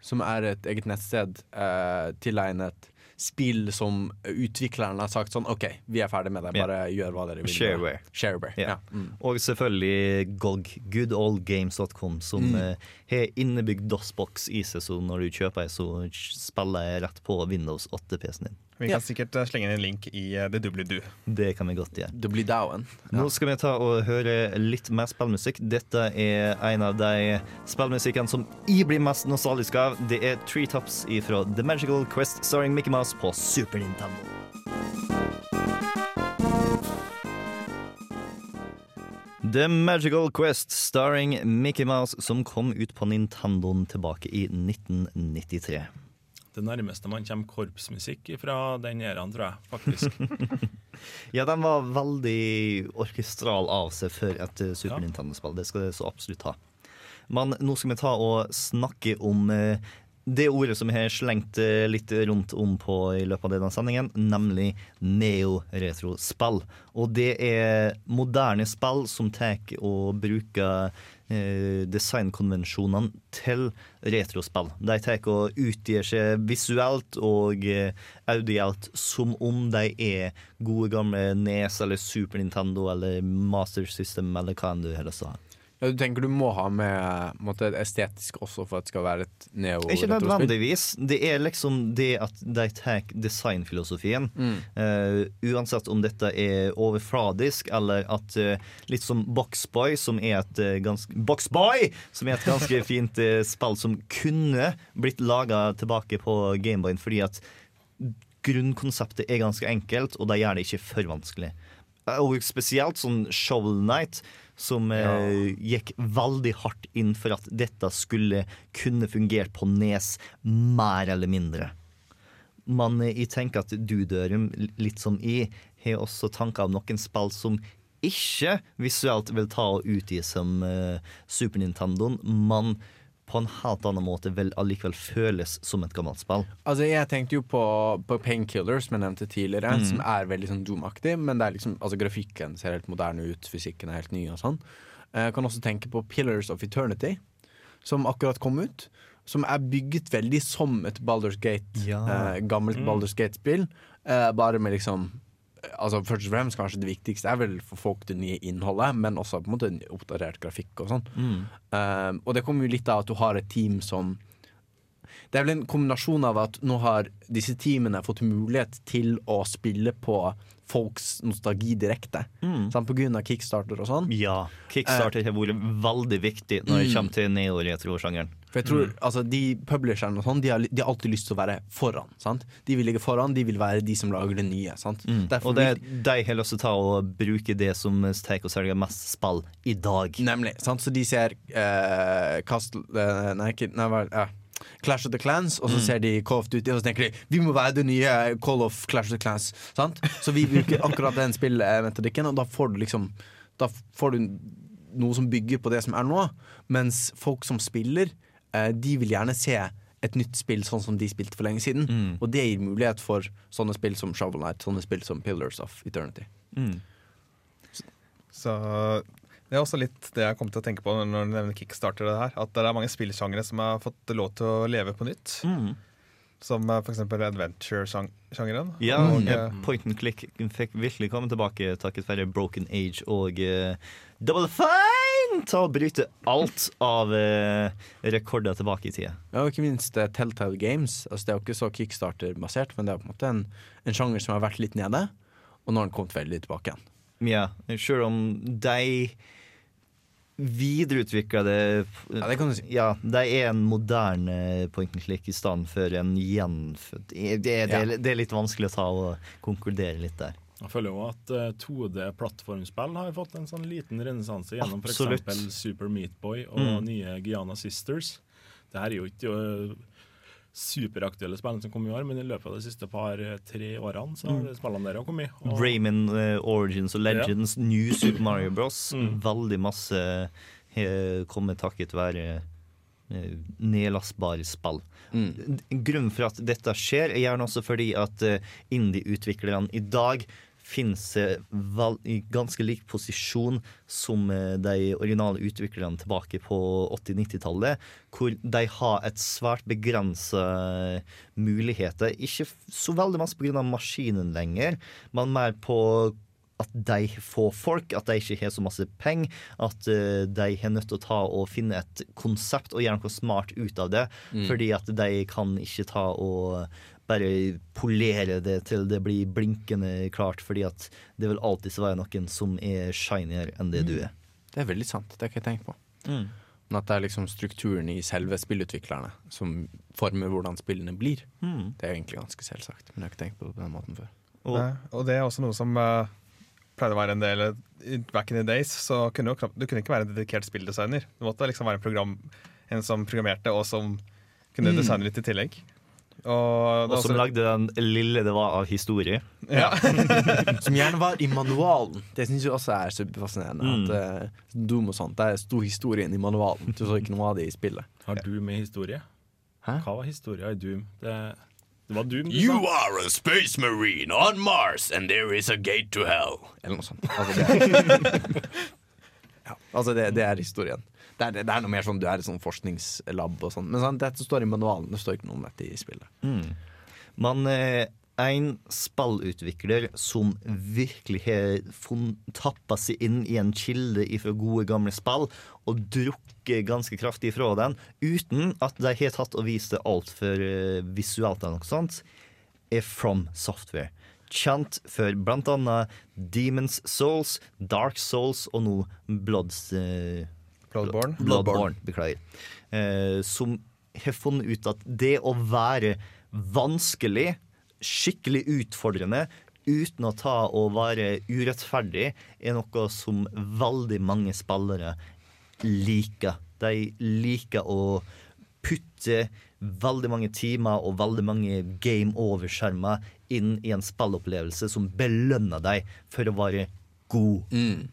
som er et eget nettsted eh, tilegnet spill som utvikleren har sagt sånn OK, vi er ferdig med det, bare gjør hva dere vil. Shareware. Shareware, ja. Mm. Og selvfølgelig GOG, goodoldgames.com, som Mm. Har innebygd DOS-boks i seg, så når du kjøper ei, så spiller jeg rett på Windows 8-PC-en din. Vi kan sikkert eh, slenge inn en link i eh, det doobly-doo. Det kan vi godt gjøre. Det Ja. Nå skal vi ta og høre litt mer spillmusikk. Dette er en av de spillmusikkene som jeg blir mest nostalgisk av. Det er Treetops fra The Magical Quest starring Mickey Mouse på Super Nintendo. The Magical Quest starring Mickey Mouse, som kom ut på Nintendoen tilbake i 1993. Det nærmeste man kommer korpsmusikk fra den æraen, tror jeg, faktisk. Ja, den var veldig orkestral av seg før et Super Super Nintendo-spill. Det skal det så absolutt ha. Men nå skal vi ta og snakke om eh, det ordet som jeg har slengt eh, litt rundt om på i løpet av denne sendingen, nemlig neo-retro-spill. Og det er moderne spill som tar og bruker eh, designkonvensjonene til retrospill. De tar og utgir seg visuelt og eh, audielt som om de er gode gamle Nes eller Super Nintendo eller Master System eller hva enn du har lyst til å ha. Ja, du tenker du må ha med måte, estetisk også for at det skal være et neo Ikke nødvendigvis. Det er liksom det at de tar designfilosofien. Mm. Uh, uansett om dette er overfladisk, eller at uh, litt som Boxboy, som er et uh, ganske Boxboy! Som er et ganske fint spill som kunne blitt laga tilbake på Gameboyen, fordi at grunnkonseptet er ganske enkelt, og de gjør det ikke for vanskelig. Og spesielt sånn Shovel Night, som ja. gikk veldig hardt inn for at dette skulle kunne fungert på Nes, mer eller mindre. Men eh, jeg tenker at du, Dørum, litt som jeg, har også tanker om noen spill som ikke visuelt vil ta og utgi som eh, Super Nintendoen, men på en helt annen måte vil allikevel føles som et gammelt spill. Altså Jeg tenkte jo på, på Painkiller, som jeg nevnte tidligere, Mm. som er veldig sånn Doom-aktig. Men det er liksom, altså grafikken ser helt moderne ut, fysikken er helt ny og sånn. Eh, Jeg kan også tenke på Pillars of Eternity, som akkurat kom ut. Som er bygget veldig som et Baldur's Gate, Ja. eh, gammelt Mm. Baldur's Gate-spill. Eh, bare med liksom Altså Først og fremst kanskje det viktigste er vel for folk det nye innholdet, men også på en måte oppdatert grafikk og sånn. Mm. Uh, og det kommer jo litt av at du har et team som Det er vel en kombinasjon av at nå har disse teamene fått mulighet til å spille på folks nostalgi direkte. Mm. Sant, på grunn av kickstarter og sånn. Ja, Kickstarter har vært veldig viktig når det Mm. kommer til neo-retro-sjangeren. For jeg tror altså, De publisherne og sånn De de har alltid lyst til å være foran. Sant? De vil ligge foran, de vil være de som lager det nye. Sant? Mm. Og det, er de har lyst til å ta og bruke det som tar og selger mest spill i dag. Nemlig. Sant? Så de ser eh, Castle eh, Nei, ikke nei, nei, ja. Clash of the Clans, og så Mm. ser de of Duty, og så tenker de vi må være det nye Call of Clash of the Clans. Sant? Så vi bruker akkurat den spillmetodikken, og da får du liksom Da får du noe som bygger på det som er nå. Mens folk som spiller, eh, de vil gjerne se et nytt spill sånn som de spilte for lenge siden. Mm. Og det gir mulighet for sånne spill som Shovel Knight, sånne spill som Pillars of Eternity. Mm. Så det er også litt det jeg kom til å tenke på når du nevner kickstarter. det her At det er mange spillsjangre som har fått lov til å leve på nytt. Mm. Som f.eks. for eksempel adventure-sjangeren. Ja, Og, ja, eh, Point and click fikk virkelig komme tilbake takket være Broken Age og uh, Double Fine til å bryte alt av uh, rekorder tilbake i tida. Ja, og ikke minst uh, Telltale Games. Altså, det er jo ikke så kickstarter-basert, men det er på en måte en, en sjanger som har vært litt nede, og nå har den kommet veldig tilbake igjen. Ja, selv om de videreutvikla det Ja, det kan du si. Ja, de er en moderne point and click i stedet for en gjenfødt det, det, det, Ja. det er litt vanskelig å ta og konkludere litt der. Jeg føler jo at eh, 2D-plattformspill har fått en sånn liten renessanse gjennom f.eks. Super Meat Boy og Mm. nye Giana Sisters. Det her er jo ikke eh, superaktuelle spillene som kom i år, men i løpet av de siste par-tre årene så har Mm. spillene der kommet. Og- Rayman uh, Origins og Legends, New Super Mario Bros. Mm. Veldig masse uh, kommet takket være uh, nedlastbare spill. Mm. Grunnen for at dette skjer, er gjerne også fordi at eh, indie-utviklerne i dag finner seg i ganske lik posisjon som eh, de originale utviklerne tilbake på 80-90-tallet, hvor de har et svært begrensa muligheter. Ikke så veldig masse pga. maskinen lenger, men mer på at de får folk, at de ikke har så masse penger, at eh, de har nødt til å ta og finne et konsept og gjøre noe smart ut av det, Mm. fordi at de kan ikke ta og bare polere det til det blir blinkende klart, fordi at det vil alltid være noen som er shinier enn det du er. Det er veldig sant. Det har jeg ikke tenkt på. Mm. Men at det er liksom strukturen i selve spillutviklerne som former hvordan spillene blir. Mm. Det er egentlig ganske selvsagt, men jeg har ikke tenkt på det på den måten før. Nei, og det er også noe som uh, pleide å være en del Back in the days så kunne du, Du kunne ikke være en dedikert spilldesigner. Du måtte liksom være en, program, en som programmerte, og som kunne Mm. designe litt i tillegg. Og, Og som også- lagde den lille det var av historie. Ja. Som gjerne var i manualen. Det syns jeg også er superfascinerende. Mm. At uh, Doom og sånt, Der sto historien i manualen. Du så ikke noe av det i spillet. Har du med historie? Hæ? Hva var historia i Doom? Det, det var Doom, du You sa. are a space marine on Mars, and there is a gate to hell. Eller noe sånt. Altså, det, er, ja, altså det, det er historien. Det er, det er noe mer sånn du er i sånn forskningslab og sånn. Men sånn, dette står i manualen. Det står ikke noe om dette i spillet. Mm. Men eh, en spillutvikler som virkelig har tappa seg inn i en kilde fra gode, gamle spill og drukket ganske kraftig fra den, uten at de har tatt og vist det altfor eh, visuelt eller noe sånt, er From Software. Kjent for blant annet Demons Souls, Dark Souls og nå Bloods eh, Bloodborne. Bloodborne, beklager. Eh, som har funnet ut at det å være vanskelig, skikkelig utfordrende, uten å ta og være urettferdig, er noe som veldig mange spillere liker. De liker å putte veldig mange timer og veldig mange game over-skjermer inn i en spillopplevelse som belønner deg for å være god. Mm.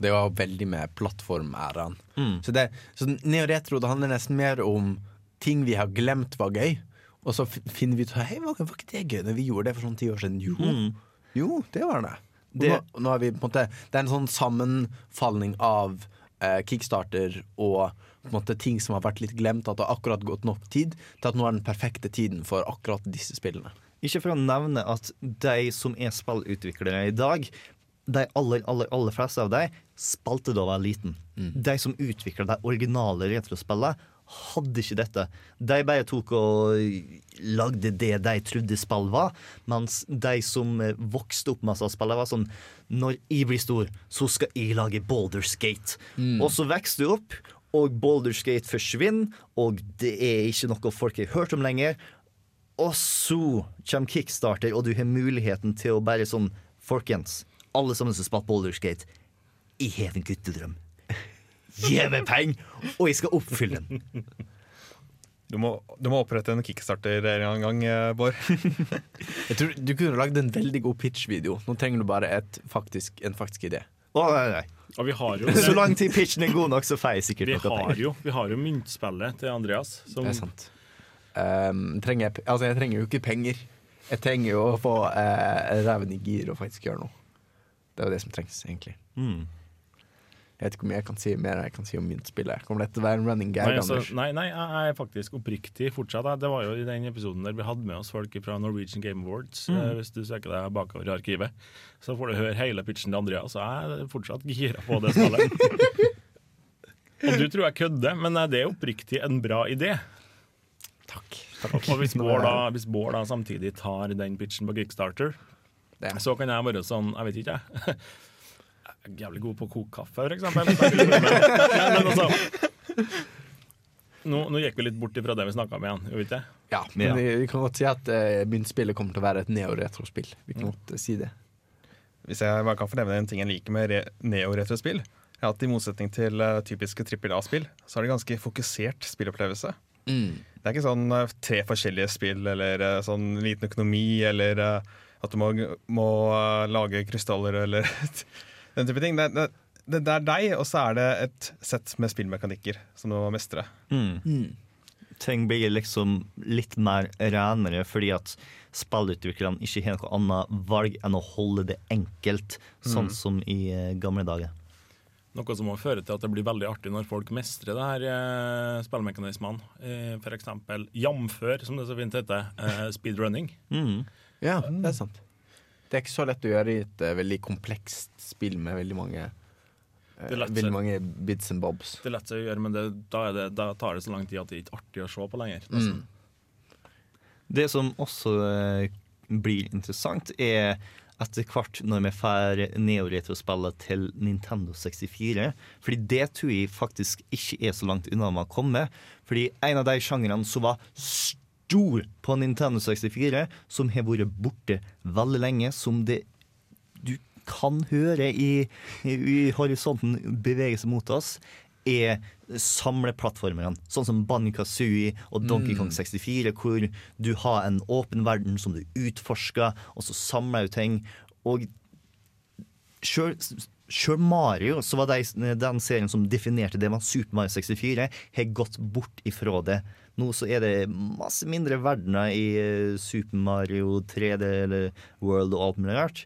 Det var veldig med plattformæraen. Mm. Så, det, så neo-retro det handler nesten mer om ting vi har glemt var gøy. Og så finner vi ut Hei, var, var ikke det gøy når vi gjorde det for sånn ti år siden? Jo, Mm. jo det var det. Det- nå, nå vi måte Det er en sånn sammenfalling av eh, kickstarter og måte ting som har vært litt glemt, at det har akkurat gått nok tid til at nå er den perfekte tiden for akkurat disse spillene. Ikke for å nevne at de som er spillutviklere i dag, de aller, aller, aller fleste av dem spilte da jeg var liten. De som utvikla de originale retrospillene, hadde ikke dette. De bare tok og lagde det de trodde spill var, mens de som eh, vokste opp med spillene, var sånn Når jeg blir stor, så skal jeg lage Boulderskate. Mm. Og så vokste du opp, og Boulderskate forsvinner, og det er ikke noe folk har hørt om lenger. Og så kommer Kickstarter, og du har muligheten til å bare sånn Folkens, alle sammen som spiller Baldur's Gate, jeg har en guttedrøm. Gi meg penger, og jeg skal oppfylle den. Du må, du må opprette en kickstarter en gang, eh, Bård. Jeg tror Du kunne lagd en veldig god pitch-video. Nå trenger du bare et faktisk, en faktisk idé. Å, nei, nei. Og vi har jo Så lang tid pitchen er god nok, så får jeg sikkert vi noe penger. jo, vi har jo myntspillet til Andreas. Som, Det er sant. Um, trenger jeg, altså jeg trenger jo ikke penger. Jeg trenger jo å få uh, reven i gir og faktisk gjøre noe. Det er jo det som trengs, egentlig. Mm. Jeg vet ikke om jeg kan si mer jeg kan si om myntspillet. Kommer dette til å være en running gag, Nei, altså, Anders? nei, nei, jeg er faktisk oppriktig fortsatt. Det var jo i den episoden der vi hadde med oss folk fra Norwegian Game Awards. Mm. Eh, Hvis du søker deg bakover i arkivet, så får du høre hele pitchen til Andreas. Så jeg er fortsatt gira på det spillet. Og du tror jeg kødder, men eh, det er oppriktig en bra idé. Takk. Og hvis Bård da, hvis Bård da samtidig tar den pitchen på Kickstarter, så kan jeg være sånn Jeg vet ikke, jeg. Jeg er jævlig god på å koke kaffe, for eksempel. Nei, men altså, nå, nå gikk vi litt bort ifra det vi snakka om igjen, gjorde vi ikke? Ja, men vi, vi kan godt si at uh, myntspillet kommer til å være et neo-retrospill. Vi Mm. kan godt eh, si det. Hvis jeg bare kan få nevne en ting jeg liker med re neo-retrospill, er at i motsetning til uh, typiske trippel A-spill, så er det ganske fokusert spillopplevelse. Det er ikke sånn uh, tre forskjellige spill eller eh, sånn liten økonomi eller eh, at du må, må eh, lage krystaller eller den type ting. Det, det, det, er deg, og så er det et sett med spillmekanikker som du må mestre. Mm. Ting blir liksom litt mer renere fordi at spillutviklerne ikke har noe annet valg enn å holde det enkelt, sånn Mm. som i eh, gamle dager. Noe som må føre til at det blir veldig artig når folk mestrer det her eh, spillmekanismene. Eh, for eksempel jamfør, som det så fint heter, eh, speedrunning. Ja, det er sant. Det er ikke så lett å gjøre i et uh, veldig komplekst spill med veldig mange lett Veldig mange bits and bobs. Det er lett å gjøre, men det, da, er det, da tar det så lang tid at det er ikke er artig å se på lenger. Mm. Det som også uh, blir interessant, er etter hvert når vi får neoretrospillet til Nintendo 64. Fordi det tror jeg faktisk ikke er så langt unna med å komme. Fordi en av de sjangrene som var stor på Nintendo 64, som har vært borte veldig lenge, som det du kan høre i, i, i horisonten bevege seg mot oss, er samleplattformene. Sånn som Banjo Kazooie og Donkey Kong 64, hvor du har en åpen verden som du utforsker, og så samler du ting. Og Sjøl Mario, så var de, den serien som definerte det med Super Mario 64, har gått bort ifra det. Nå så er det masse mindre verdener i eh, Super Mario 3D eller World og alt mulig rart.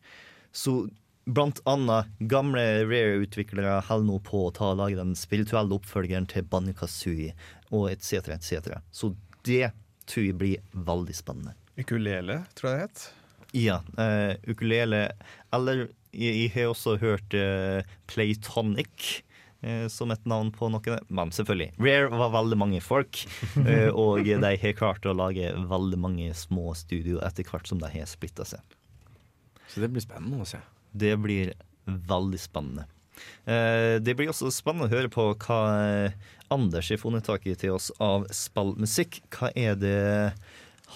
Så blant annet gamle Rare-utviklere holder nå på å ta og lage den spirituelle oppfølgeren til Banjo Kazooie og etc., etc. Så det tror jeg blir veldig spennende. Ukulele, tror jeg det het. Ja. Uh, ukulele Eller jeg, har også hørt uh, Playtonic. eh, Som et navn på noe. Men selvfølgelig. Rare var veldig mange folk. eh, og de har klart å lage veldig mange små studio etter hvert som de har splitta seg. Så det blir spennende å se. Det blir veldig spennende. Det blir også spennende å høre på hva Anders har funnet tak i til oss av spillmusikk. Hva er det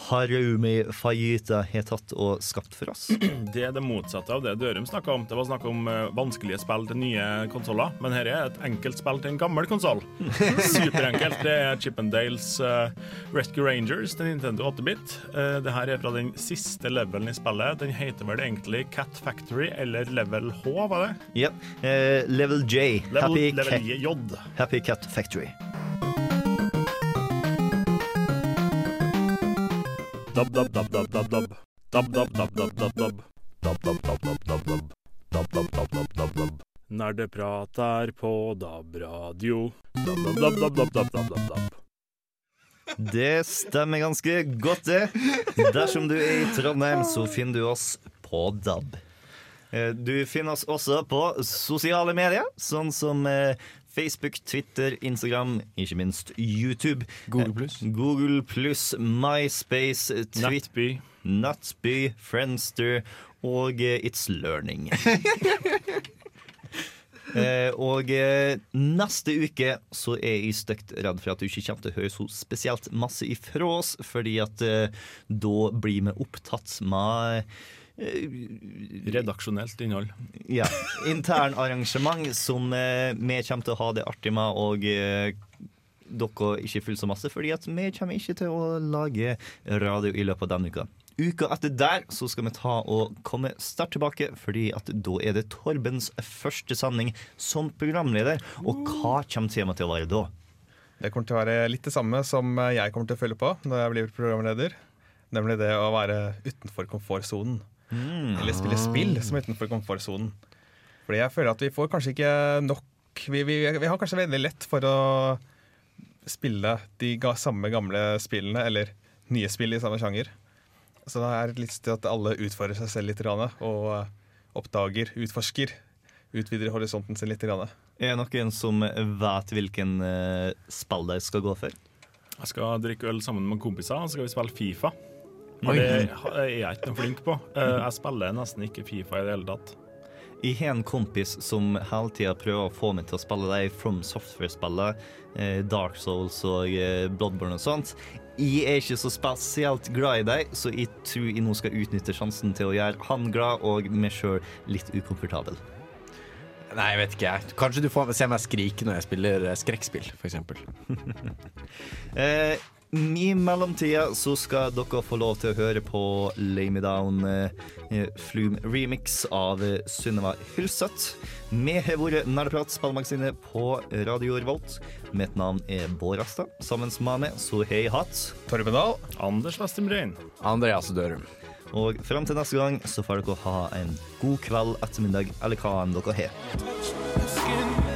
Harumi Fajita har tatt og skapt for oss? Det er det motsatte av det Dørum snakka om. Det var snakk om eh, vanskelige spill til nye konsoller, men her er et enkelt spill til en gammel konsoll. Superenkelt. Det er Chippendales uh, Rescue Rangers til Nintendo 8-bit. Uh, det her er fra den siste levelen i spillet. Den heter vel egentlig Cat Factory eller Level H, var det? Ja. eh, level J. Level- Happy, level J. Happy Cat Factory. Når Nerdeprat prater på DAB-radio. Det stemmer ganske godt, det. Dersom du er i Trondheim, så finner du oss på DAB. Eh, du finner oss også på sosiale medier, sånn som eh, Facebook, Twitter, Instagram, ikke minst YouTube. Google pluss. Google pluss, MySpace, Twit- Nettby. Nutsby, Friendster og eh, It's Learning. Eh, og eh, neste uke så er jeg stygt redd for at du ikke kommer til å høre så spesielt masse ifra oss, fordi at eh, da blir vi opptatt med eh, Redaksjonelt innhold. ja, intern arrangement som eh, vi kommer til å ha det artig med, og eh, dere ikke fullt så masse, fordi at vi kommer ikke til å lage radio i løpet av denne uka. Uka etter der så skal vi ta og komme sterkt tilbake, fordi at da er det Torbens første sending som programleder. Og hva kommer temaet til å være da? Det kommer til å være litt det samme som jeg kommer til å følge på når jeg blir programleder. Nemlig det å være utenfor komfortsonen. Eller spille spill som er utenfor komfortsonen. Fordi jeg føler at vi får kanskje ikke nok Vi, vi, vi har kanskje veldig lett for å spille de ga, samme gamle spillene, eller nye spill i samme sjanger. Så da er det litt til at alle utfordrer seg selv litt, og eh, oppdager, utforsker. Utvider horisonten sin litt. Er det noen som vet hvilken uh, spill de skal gå for? Jeg skal drikke øl sammen med kompiser, og så skal vi spille Fifa. Oi. Det er jeg ikke noe flink på. Eh, Jeg spiller nesten ikke Fifa i det hele tatt. Jeg har en kompis som hele tida prøver å få meg til å spille de From Software-spillene. Eh, Dark Souls og eh, Bloodborne og sånt. Jeg er ikke så spesielt glad i dem, så jeg tror jeg nå skal utnytte sjansen til å gjøre han glad og meg sjøl litt ukomfortabel. Nei, jeg vet ikke. Kanskje du får se meg skrike når jeg spiller skrekkspill, f.eks. Eh, I mellomtida så skal dere få lov til å høre på Lay Me Down eh, Flume remix av eh, Sunniva Hylseth. Vi har vært Nerdeprat, spillemagasinet på Radio Revolt. Mitt navn er Bård Rasta. Sammen med meg så har jeg hatt Torben Dahl. Anders Westenbreen. Andreas Dørum. Og fram til neste gang så får dere ha en god kveld, ettermiddag eller hva enn dere har.